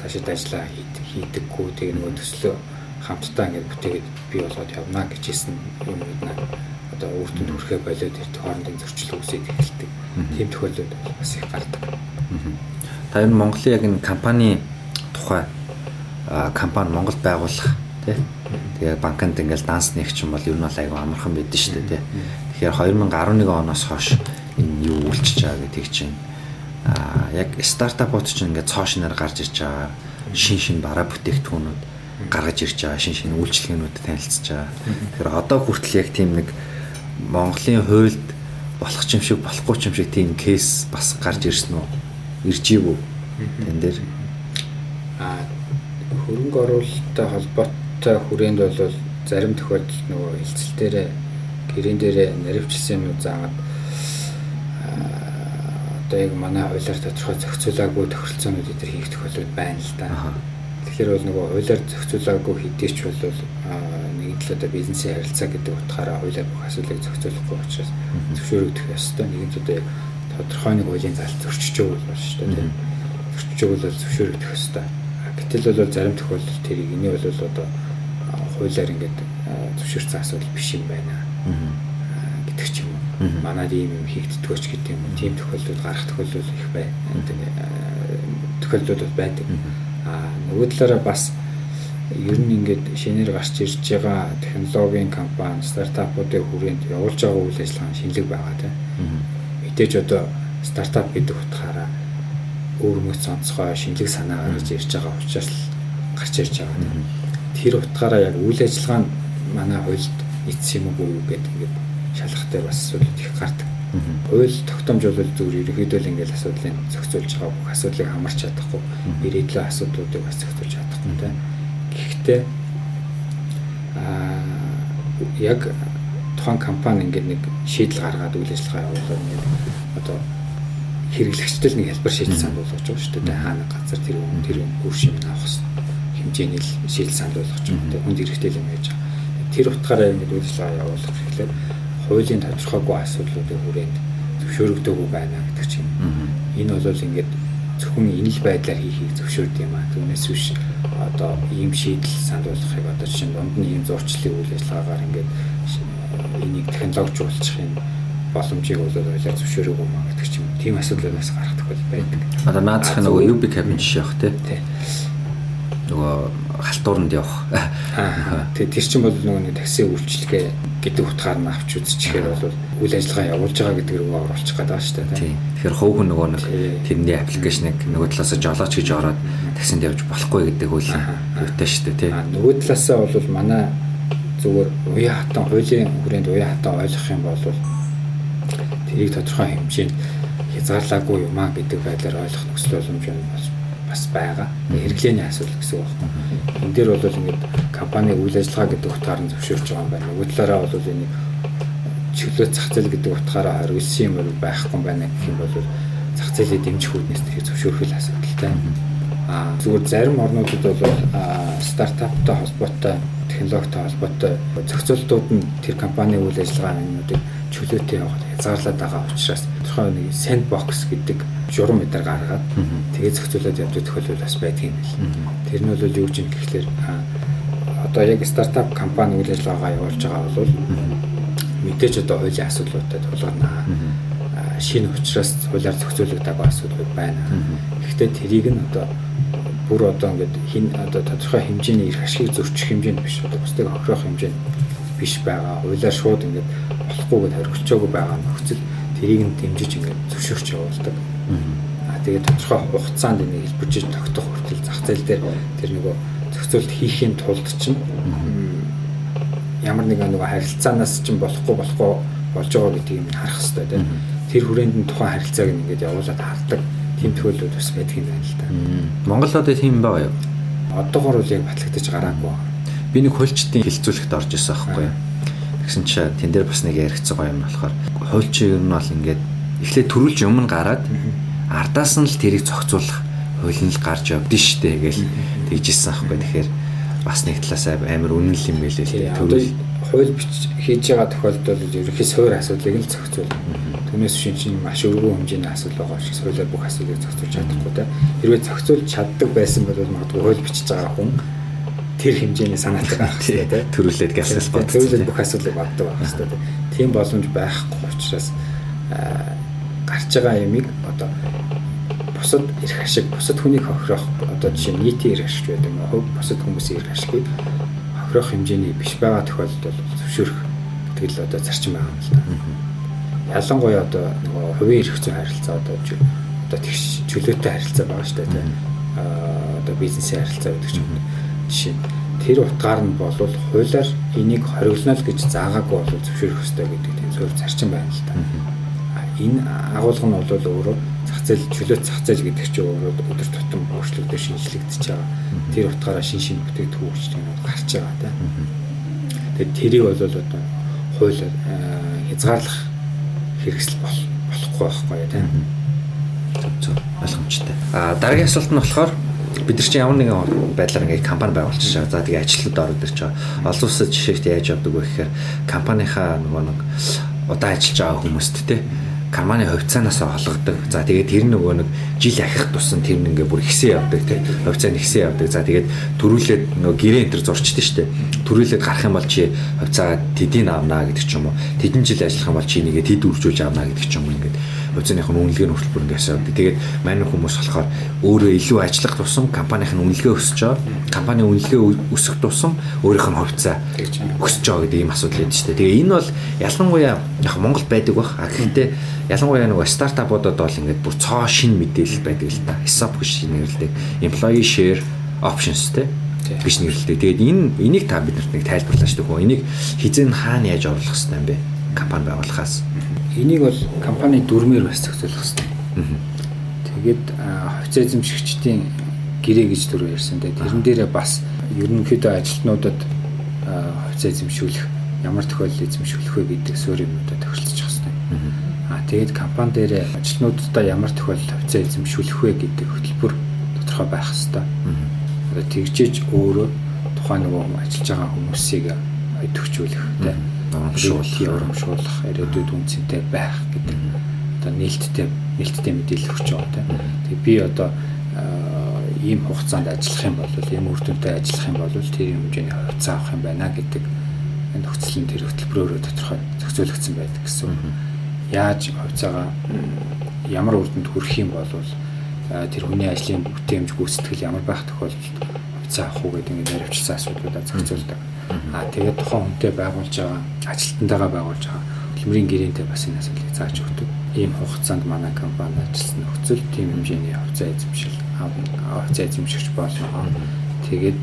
Цаашид ажиллаа хийдэггүй тэг нөгөө төслөө хамтдаа ингээд бүтээгээд бий болгоод явна гэж хэлсэн юм уу одоо өөртөө хүрэхэ болоод ирт хоорондын зөрчил үүсээд эхэлдэг. Тийм тохиолдол бас их гардаг. Та энэ Монголын яг энэ компани тухай компани Монголд байгуулах тий. Тэгээ банкнд ингээл данс нэг ч юм бол ер нь бол айгүй амархан байдэн шүү дээ тий. Тэгэхээр 2011 оноос хойш энэ юу үйлчиж байгаа гэдгийг чинь аа яг стартапууд чинь ингээд цоошноор гарч ирж байгаа шин шин бараа бүтээгдэхүүнүүд гаргаж ирж байгаа шин шин үйлчлэгээнүүд танилцж байгаа. Тэгэхээр одоо хүртэл яг тийм нэг Монголын хуульд болох ч юм шиг болохгүй ч юм шиг тийм кейс бас гарч ирсэн үү? Ирж ивүү? Тэн дээр а хөрөнгө оруулалттай холбоотой хүрээнд бол зарим тохиолдолд нөгөө хилцэлтээрээ гэрэн дээрээ наривчлсан юм заагаад одоо яг манай хуулиар тодорхой зохицуулаагүй тохиролцоонууд эдгээр хийх тохиолдол байна л да. Тэгэхээр бол нөгөө хуулиар зохицуулаагүй хэдий ч бол нэгэн талаа да бизнесийн харилцаа гэдэг утгаараа хуулиар бүх асуудлыг зохицуулахгүй учраас зөвшөөрөгдөх ёстой. Нэгэн талаа яг тодорхой нэг хуулийн залт зөрчиж өгвөл байна шүү дээ. Зөрчиж өгвөл зөвшөөрөгдөх ёстой. Гэтэл бол зарим тохиолдолд тэрийг энийг бол одоо хуулиар ингээд зөвшөөрсөн асуудал биш юм байна гэдэг Манайд ийм юм хийгддэггүй ч гэдэг юм. Тийм тохиолдол гарах тохиолдол их бай. Тохиолдлууд байдаг. Аа нөгөө талаараа бас ер нь ингээд шинээр гарч ирж байгаа технологийн компани стартапуудын хүрээнд явуулж байгаа үйл ажиллагаа шинэлэг байгаа тийм. Мэдээж одоо стартап гэдэг утгаараа өөр мөц онцгой шинэлэг санаа гаргаж ирж байгаа учраас гарч ирж байгаа. Тэр утгаараа яг үйл ажиллагаа нь манай хуульд нийцсэн юм уу гэдэг ингээд шалгах дээр бас асуудал их гардаг. Хууль тогтоомж бол зүгээр ерөөхдөө л ингээл асуудлыг зохицуулж байгаа бүх асуудлыг хамарч чадахгүй ирээдүйн асуудлуудыг бас зохицуулж чадахгүй тийм. Гэхдээ аа яг тухайн компани ингээд нэг шийдэл гаргаад үйл ажиллагаа явуулаад ингээд одоо хэрэглэгчдэл нэг хэлбэр шийдэл санд болгож байгаа шүү дээ. Хаана газар тэр хүн тэр бүр шим авах хэмжээний шийдэл санд болгож байгаа. Хүнд хэрэгтэй юм яаж. Тэр утгаараа ингээд үйл ажиллагаа явуулах гэхлээр хуулийн тодорхойгүй асуудлуудын хүрээнд зөвшөөрөгдөөгүй байна гэдэг чинь. Энэ бол ингээд зөвхөн энэ л байдлаар хийхийг зөвшөөрд юм аа. Түүнээс биш одоо ийм шийдэл санд болгохыг одоо чинь дунд нь ийм зурчлалын үйл ажиллагаагаар ингээд энийг технологижуулчих юм боломжийг бол ойлоо зөвшөөрөөгүй маа гэдэг чинь. Тийм асуудлаас гарах тохиол байдаг. Одоо наацх нөгөө UB cabin жишээ явах тий. Нөгөө халтууранд явах. Тэгээ тэр чинь бол нөгөө нэг такси үйлчлэгээ гэдэг утгаар нь авч үзчихээр бол үйл ажиллагаа явуулж байгаа гэдэг рүү оруулчих гээд байгаа шүү дээ. Тийм. Тэгэхээр хөвгөн нөгөө нэг тэрний аппликейшнийг нөгөө талаас жолооч гэж ороод таксинд явж болохгүй гэдэг үйл юутай шүү дээ тий. Нөгөө талаасаа бол манай зүгээр уян хатан хуулийн хүрээнд уян хатан ойлгох юм бол тэрийг тодорхой хэмжээнд хязгаарлаагүй юм а гэдэг байдлаар ойлгох нөхцөл боломж нь бол бас байгаа. Хэрэглээний асуудал гэсэн үг байна. Энд дээр бол ингээд компани үйл ажиллагаа гэдэг утгаар нь зөвшөөрч байгаа юм байна. Нөгөө талаараа бол энэ чөлөө зах зээл гэдэг утгаараа хариулсан юм байхгүй байна гэх юм бол зах зээлийг дэмжих үүднээс тэр зөвшөөрөх л асуудалтай. Аа зүгээр зарим орнуудад бол стартаптай холбоотой технологитой холбоотой зохицуултууд нь тэр компани үйл ажиллагаануудыг чөлөөтэй явахад хязгаарлаад байгаа учраас тодорхой нэг sandbox гэдэг журам мэдэр гаргаад тэгээд зохицуулаад явдаг тохиолдол бас байдаг юм бэл. Тэр нь бол юу гэж гэхлээр одоо яг стартап компани үйл ажиллагаагаа явуулж байгаа бол мэдээж одоо хуулийн асуудлуудад тулгарна. Шинэ учраас хуулиар зохицуулагдаагүй асуудлууд байна. Гэхдээ тэрийг нь одоо бүр одоо ингээд хин одоо тодорхой хэмжээний эрх ашиг зөрчих хэмжээнд биш одоо бусдыг хохирох хэмжээнд биш байгаа. Хуулиар шууд ингээд болохгүйгээд хоригдчихоогүй байгаа нөхцөл тэрийг нь дэмжиж ингээд зөвшөөрч явуулдаг. Аа тэгээд тодорхой хугацаанд энийг хэлбэржиж тогтох хүртэл зах зээл дээр тэр нөгөө зохицуулт хийхин тулд чинь ямар нэгэн нөгөө харилцаанаас чинь болохгүй болохгүй болж байгаа гэдгийг нь харах хэрэгтэй тийм. Тэр хүрээнд нь тухайн харилцааг ингээд явуулаад хардаг тийм төхөөлөд бас байдаг юм байна л да. Монгол одоо тийм байгаа юу? Одоогор үл яг батлагдаж гараагүй. Би нэг хуульчдын хилцүүлэгт орж исэн аахгүй? Тэгсэн чи тэн дээр бас нэг яригцсан юм болохоор хуульч ер нь бол ингээд эхлээд төрүүлж өмнө гараад ардаас нь л тэрийг зохицуулах хуулийн л гарч явдсан шүү дээ гээл тэгжсэн аахгүй. Тэгэхээр бас нэг талаас амар үнэн л юм байлээ л төрүүл хууль бич хийж байгаа тохиолдолд ерөнхий суурь асуудлыг л зохицуул. Түүнээс шин чинь маш өргөн хэмжээний асуудал байгаа учраас хуулиар бүх асуудлыг зохицуулж чадахгүй да. Хэрвээ зохицуулж чаддаг байсан бол магадгүй хууль бичиж байгаа хүн тэр хэмжээний санаатай байх хэрэгтэй тийм төрүүлээд гясаас бод. Төрүүлээд бүх асуудлыг боддог байх хэрэгтэй. Тийм боломж байхгүй учраас гарч байгаа ямиг одоо бусад эрх ашиг, бусад хүнийг хохирох одоо жишээ нийтийн эрх ашиг байдаг юм уу? Бусад хүмүүсийн эрх ашигыг хохирох хэмжээний биш байгаа тохиолдолд зөвшөөрөх гэдэг л одоо зарчим байгаа юм л да. Ялангуяа одоо нөгөө хувийн эрх зүйн харилцаа одоо одоо тэгш чөлөөтэй харилцаа байгаа шүү дээ тийм. Аа одоо бизнесийн харилцаа гэдэг ч юм уу. Жишээ тэр утгаар нь бол хуулиар энийг хориглоно л гэж заагаагүй бол зөвшөөрөх ёстой гэдэг тийм зөв зарчим байна л да. Энэ агуулга нь бол өөрөө зах зээл чөлөөт зах зээл гэдэг чинь өөрөө өдөр тутам өөрчлөгдөж шинжлэгдэж байгаа. Тэр утгаараа шин шин бүтээгдэхүүн үйлчлэгнүүд гарч байгаа да. Тэгээд тэрийг бол одоо хуулиар хязгаарлах хэрэгсэл болохгүй байхгүй тийм. Зөв ойлгомжтой. А дараагийн асуулт нь болохоор бид нар чинь ямар нэгэн байдлаар ингээд компани байгуулчихж байгаа. За тэгээ ажилтнууд ороод ирж байгаа. Олон улсад жишээт яаж явдаг вэ гэхээр компанийнхаа нөгөө нэг удаан ажиллаж байгаа хүмүүст те карманы хувьцаанаас холгодог. За тэгээд тэр нөгөө нэг жил ахих тусан тэр нэг ингээ бүр ихсэн явдаг тийм хувьцаа нь ихсэн явдаг. За тэгээд төрүүлээд нөгөө гэрээ энэ төр зурчдаг штэ. Төрүүлээд гарах юм бол чи хувьцаа тэдийг авнаа гэдэг ч юм уу. Тэдэн жил ажиллах юм бол чи нэгээ тэд үржүүлж авнаа гэдэг ч юм уу ингээд хувьцааных нь үнэлгээ нь хөтөлбөр ингээс явдаг. Тэгээд манай хүмүүс болохоор өөрөө илүү ажиллах тусам компанийн үнэлгээ өсөж байгаа. Компанийн үнэлгээ өсөх тусам өөрийнх нь хувьцаа өсөж байгаа гэдэг ийм асуудал байдаг шүү дээ. Тэгээ энэ бол ялангуяа яг Монгол байдаг бах. А гэхдээ ялангуяа нөгөө стартапуудад бол ингээд бүр цоо шин мэдээлэл байдаг л та. ESOP гэж нэрлэдэг. Employee share options те гэж нэрлэдэг. Тэгээд энэ энийг та биднэрт нэг тайлбарлаач төхөө. Энийг хизэн хаана яаж оруулах хэрэгтэй юм бэ? Компани байгуулахаас энийг бол компани дүрмээр бас зохицуулах хэрэгтэй. Тэгээд хувьцаа эзэмшигчдийн гэрээ гэж дүр ярьсан. Тэгээд тэрэн дээрээ бас ерөнхийдөө ажилтнуудад хувьцаа эзэмшүүлэх ямар тохиолдол эзэмшүүлэх вэ гэдэг суурийг одоо тохиролцож хэвчээ. Аа тэгээд компани дээрээ ажилтнуудаа ямар тохиолдолд хувьцаа эзэмшүүлэх вэ гэдэг хөтөлбөр тодорхой байх хэвээр. Одоо тэгжээж өөрөө тухайн нөгөө ажиллаж байгаа хүмүүсийг идэвхжүүлэх тийм урамшуулах, урамшуулах, ирээдүйд үнцэнтэй байх гэдэг одоо нээлттэй нээлттэй мэдээлэл өгч байгаа тийм. Тэгээ би одоо ийм хугацаанд ажиллах юм бол ийм үр дүнтэй ажиллах юм бол тэр хэмжээний хувьцаа авах юм байна гэдэг энэ нөхцөл нь тэр хөтөлбөрөөрөө тодорхой зохицуулагдсан байдаг гэсэн. Яаж хувьцаагаа ямар үр дүнд хүрэх юм бол тэр хүний ажлын бүтээмж гүйцэтгэл ямар байх тохиолдолд хувьцаа авах уу гэдэг ингээд хариуцсан асуудлуудаа зохицуулдаг. Аа тэгээд тухайн хүнтэй байгуулж байгаа ажилтнтайгаа байгуулж байгаа хөдөлмөрийн гэрээнтэй бас энэ асуудлыг зааж өгдөг. Ийм хугацаанд манай компани ажилласан нөхцөл тийм хэмжээний хувьцаа эзэмшил хувьцаа эзэмшигч болгоо. Тэгээд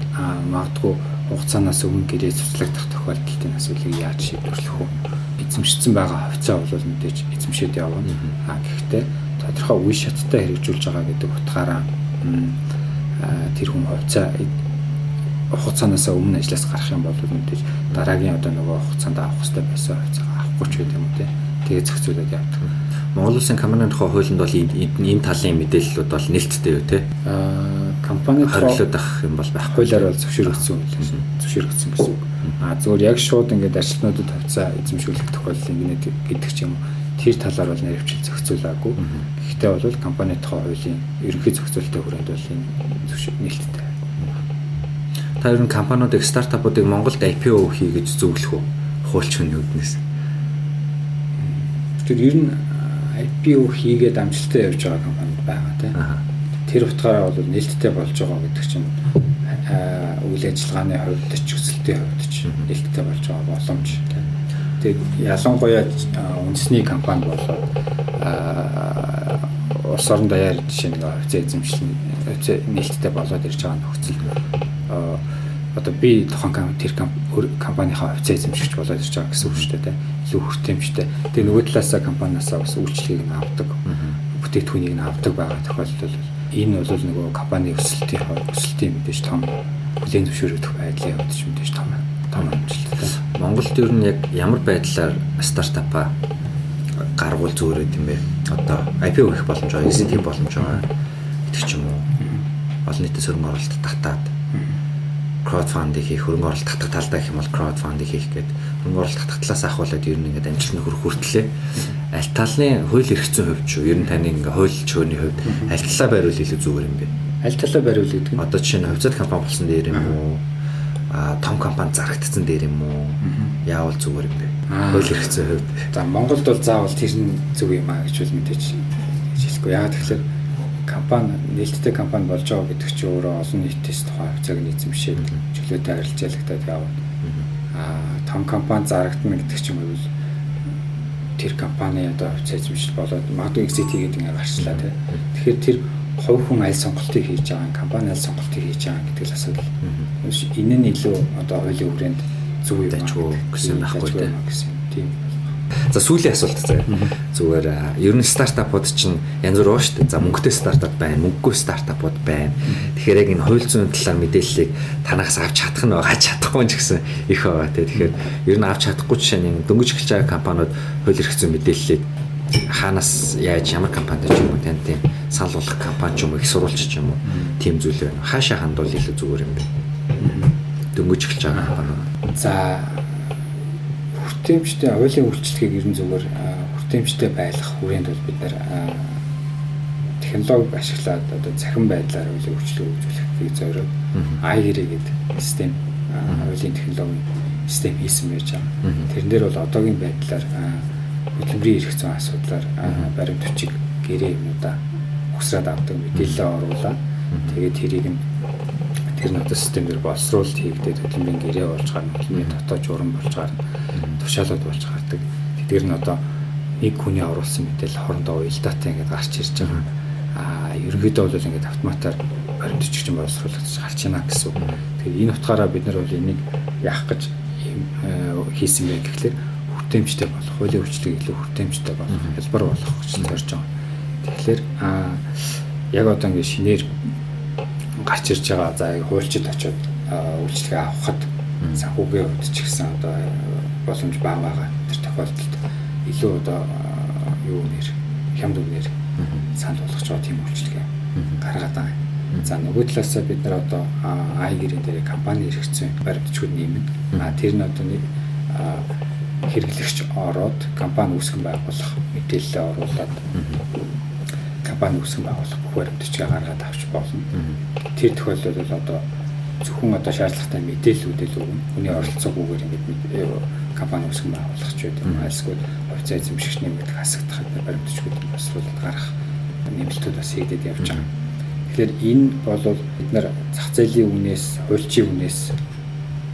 магадгүй хугацаанаас өмнө гэрээ цуцлагдах тохиолдолд энэ асуудлыг яаж шийдвэрлэх вэ? Эзэмшсэн байгаа хувьцаа бол мэдээж эзэмшээд явна. Аа гэхдээ тодорхой үе шаттай хэрэгжүүлж байгаа гэдэг утгаараа тэр хүн хувьцаа хугацаанаас өмнө ажлаас гарах юм бол мэдээж дараагийн одоо нөгөө хугацаанд авах хэрэгтэй байсан хувьцаа авахгүй ч гэдэг юм уу тэгээ зохицуулаад явдаг. Монгол Улсын компанийн тухай хуулинд бол энэ талын мэдээллүүд бол нэлттэй юу те? Аа компани хориглоод авах юм бол байхгүй. Хуулиар бол зөвшөөрөгдсөн юм. Зөвшөөрөгдсөн гэсэн үг. Аа зөвөр яг шууд ингээд ажилтнуудад хувьцаа эзэмшүүлэх тохиолдол ингээд гэдэг ч юм уу тэр талаар бол наривчил зохицуулаагүй. Гэхдээ бол компани тухай хуулийн ерөнхий зохицуулалтын хүрээнд бол энэ зөвшөөр нэлттэй та ер нь компаниудыг стартапуудыг Монголд IPO хий гэж зөвлөх үү? Хуульч хүний үднээс. Тэр ер нь IPO хийгээд амжилттай явж байгаа компанид байгаа тийм. Тэр утгаараа бол нээлттэй болж байгаа гэдэг чинь үйл ажиллагааны хувьд ч өсөлтийн хувьд ч нээлттэй болж байгаа боломж тийм. Тэгээд ялангуяа үндэсний компани болоод улс орон даяар жишээ нэг хувьцаа эзэмшил нээлттэй болоод ирж байгаа нөхцөл одоо би тохон тэр компанийнхаа хувьцаа эзэмшигч болоод ирж байгаа гэсэн үг шүү дээ. Илүү хүртээмжтэй. Тэгээ нөгөө талаасаа компаниасаа бас үйлчлэгийг нь авдаг. Бүтээтгүүнийг нь авдаг байгаа тохиолдол энэ бол нөгөө компани өсөлтийн өсөлтийн мэдээж том бүлээн зөвшөөрөгдөх байдлын явдаж мэдээж том том амжилттай. Монголд ер нь яг ямар байдлаар стартапа гаргуул зөөрөөд юм бэ? Одоо IPO хийх боломж байгаа, exit хийх боломж байгаа гэдэг ч юм уу. Олон нийтийн сөрөг оролт татаад crowdfunding хийх, хөрөнгө оруулалт татах талдаа гэх юм бол crowdfunding хийх гэдэг хөрөнгө оруулалт татах талаас ахуулаад ер нь ингээд амжилтанд хүрэх хүртлээ аль талны хууль эрхцэн хувьд ч ер нь таны ингээд хууль чөөний хувьд аль талаа байруул илүү зүгээр юм бэ? Аль талаа байруул гэдэг нь одоо жишээ нь хувьцат компани болсон дээр юм уу? А том компани зарагдсан дээр юм уу? Яавал зүгээр юм бэ? Хууль эрхцэн хувьд. За Монголд бол заавал тэр нь зөв юм аа гэж бол мэдээж хэлэхгүй. Яагаад тэгэхээр компани нээлттэй компани болж байгаа гэдэг чинь өөрөө олон нийтээс тухайн хувьцааг нийцэмшээд чөлөөтэй харилцаалагтаад яваад. Аа том компани зарагдана гэдэг чинь бол тэр компани одоо хувьцаа эзэмшил болоод магадгүй exit хийгээд ингээ гарчлаа тий. Тэгэхээр тэр хувь хүн аль сонголтыг хийж байгаа, компани аль сонголтыг хийж байгаа гэдэг л асуудал. Энэ нь илүү одоо хуулийн хүрээнд зөв юм аа гэсэн байхгүй тий. Тийм За сүүлийн асуулт заяа. Зүгээр ер нь стартапууд чинь янз бүр шүү дээ. За мөнгөтэй стартап байна, мөнгөгүй стартапууд байна. Тэгэхээр яг энэ хууль зүйн талаар мэдээллийг танаас авч чадах нь байгаа, чадахгүй ч гэсэн их байгаа те. Тэгэхээр ер нь авч чадахгүй жишээ нь дөнгөж эхэлж байгаа компаниуд хууль эрх зүйн мэдээллийг хаанаас яаж ямар компанид ч юм уу тань тийм санал болгох компани ч юм уу их сурвалж ч юм уу тийм зүйл байна. Хаашаа хандвал илүү зүгээр юм бэ? Дөнгөж эхэлж байгаа компаниуд. За хүртээмжтэй оюулын үйлчлэгийг ер нь зүгээр хүртээмжтэй байлгах хүрээнд бол бид нар технологи ашиглаад одоо цахим байдлаар оюулын үйлчлэг үзүүлэхийг зориод iGRI гэдэг систем оюулын технологи систем хийсэн байж байгаа. Тэрэн дээр бол одоогийн байдлаар хөдөлмөрийн эрх зүйн асуудлаар баримт хүчиг гэрээ юмудаа ухсраад авдаг мэдээлэл оруулаад. Тэгээд тэрийг нь тэр нь одоо системээр боловсруулалт хийгдээд хөдөлмөрийн гэрээ болж гарна, хөдөлмөрийн дотоод журам болж гарна, тушаалууд болж гардаг. Тэдгээр нь одоо нэг хүний оруулсан мэдээлэл хоорондоо уялдаатай ингээд гарч ирж байгаа. Аа ерөнхийдөө бол ингээд автоматар баримт бичигч боловсруулагдаж гарч байна гэсэн үг. Тэгэхээр энэ утгаараа бид нар бол энийг яах гэж хийсэн бэ гэхлээр хүртээмжтэй болох, хуулийн хүчлэг илүү хүртээмжтэй болох, хэлбэр болох гэж зорж байгаа. Тэгэхээр аа яг одоо ингээд шинээр гарч ирж байгаа за хуульчид очиод үйлчлэгээ авахд санхүүгийн хувьд ч гэсэн одоо боломж бага байгаа. Тэр тохиолдолд илүү одоо юу нэр хямд үгээр санал болгож байгаа тийм үйлчлэгээ гаргаад байгаа. За нөгөө талаасаа бид нар одоо ай гэрэн дээр компани хэрэгцээ баримтчгууд нэмэн а тэр нь одоо нэг хэрэглэгч ороод компани үүсгэн байгуулах мэдээлэл оруулаад компани үүсгэн байгуулах бүх баримтчгаа гаргаад авч болно. Тэр тохиолдолд бол одоо зөвхөн одоо шаардлагатай мэдээллүүдээ л өгнө. Хүний оролцоогүйгээр ингээд компани үүсгэн байгуулах ч гэдэг юм. Альсгүй хувьцаа эзэмшигчний гэдэг хасагдах баримтчгууд босруулалт гарах нэмэлтүүд бас хийгдээд явж байгаа. Тэгэхээр энэ бол бид нар зах зээлийн үнээс, хуульчийн үнээс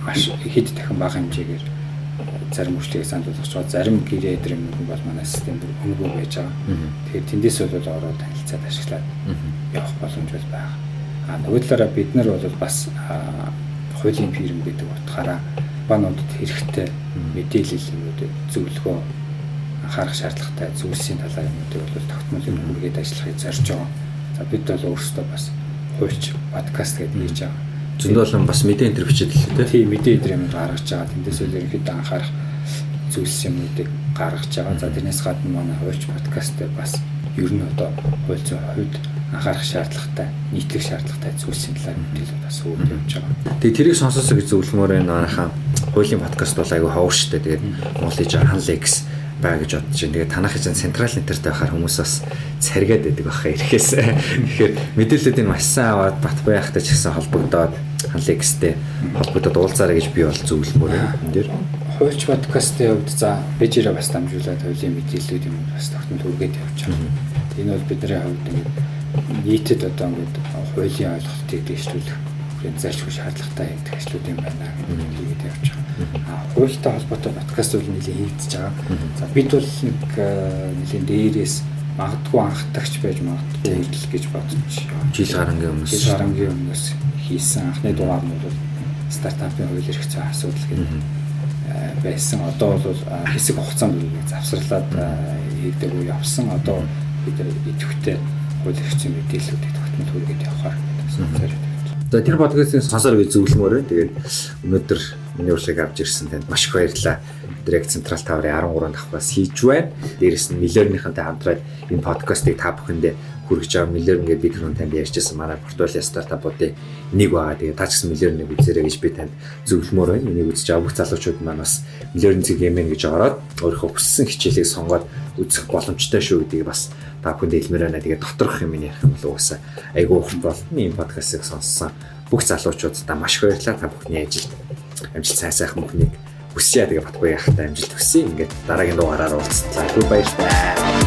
маш хэд дахин бага хэмжээгээр зарим үйлчлэгийг санд болгож байгаа. Зарим гэрээ эдэр юм бол манай системд өнгөө байж байгаа. Тэгэхээр тэндээс бол ороод танилцаад ашиглаад явах боломж бол байгаа. А нөгөө талаараа бид нар бол бас хуулийн фирм гэдэг утгаараа бануудад хэрэгтэй мэдээлэл юмнууд зөвлөгөө анхаарах шаардлагатай зүйлсийн талаар юмнуудыг бол тогтмол юм үргээд ажиллахыг зорж байгаа. За бид бол өөрсдөө бас хуульч подкаст гэдэг хийж байгаа зөндөө болон бас мэдээ энэ бичээд л тий. Тийм мэдээ энэ юм гаргаж байгаа. Тэндээс үл ерөнхийдөө анхаарах зүйлс юмнуудыг гаргаж байгаа. За тэрнээс гадна манай хуульч подкаст дээр бас ер нь одоо хууль зүйн хувьд анхаарах шаардлагатай, нийтлэг шаардлагатай зүйлсийн талаар мэдээлэл бас өгч явж байгаа. Тэгээ тэрийг сонсосоо гэж зөвлөмөр энэ манайхаа хуулийн подкаст бол айгүй ховор штэ. Тэгээд Монголын Жахан Лекс бай гэж бодож байна. Тэгээд танах чинь централ интертэй байхаар хүмүүс бас царгаад байдаг баха ирэхээс. Тэгэхээр мэдээллүүдийг маш сайн аваад бат баяхтай ч гэсэн холбогдоод Алекстэй холбогдоод уулзаарай гэж би бол зөвлөмөр энэ дэр. Хуульч подкастын хувьд за бежирэ бас дамжуулаад хуулийн мэдээллүүд юм бас тогтмол хүргээд явж байгаа. Энэ бол бидний хувьд нийтэд одоо ингээд хуулийн ойлголтыг дэвшүүлэх хүрээнд зарчгүй шаардлагатай гэдэг ажлууд юм байна. Гэдэг явж байгаа. А хуультай холбоотой подкаст бол нэлээд хийгдэж байгаа. За бид бол нэг нэлээд дээрээс магадгүй анхдагч байж магадгүй үйлдэл гэж бодож жил гарангийн өмнөөс. Жил гарангийн өмнөөс хийсэн анхны дугаар нь бол стартапын эрх зүйн асуудал гэдэг байсан. Одоо бол хэсэг хугацаанд завсарлаад хийгдэг үе явсан. Одоо бид идэвхтэй хууль зүйн мэдээллүүдийг тогтмол хүргээд явахаар зориуд За тэр подкастын сонсоор би зөвлөмөр. Тэгээд өнөөдөр миний уршиг авч ирсэн танд маш их баярлалаа. Директ Централ таврын 13 давхраас хийж байна. Дээрэс нь миллионныхантай хамтраад энэ подкастыг та бүхэндээ хүргэж байгаа миллион ингээд би түрүүн танд ярьжсэн манай портфолио стартапуудын нэг байгаа. Тэгээ та ч гэсэн миллион нэг үзээрэй гэж би танд зөвлөмөр байна. Энийг үзэж авах залуучууд маань бас миллион зэг юм гэж ороод өөрийнхөө хүссэн хичээлийг сонгоод үзэх боломжтой шүү гэдгийг бас та бүхэнд хэлмээр байна. Тэгээ доторх юм ярих юм бол уусаа айгүй урт болно. Ийм подкастыг сонссон бүх залуучуудаа маш их баярлалаа. Та бүхний ажил амжилт сайн сайхан бүхнийг хүсье. Тэгээ батгүй яхахтай амжилт хүсье. Ингээд дараагийн дугаараар уулзлаа. Баярлалаа.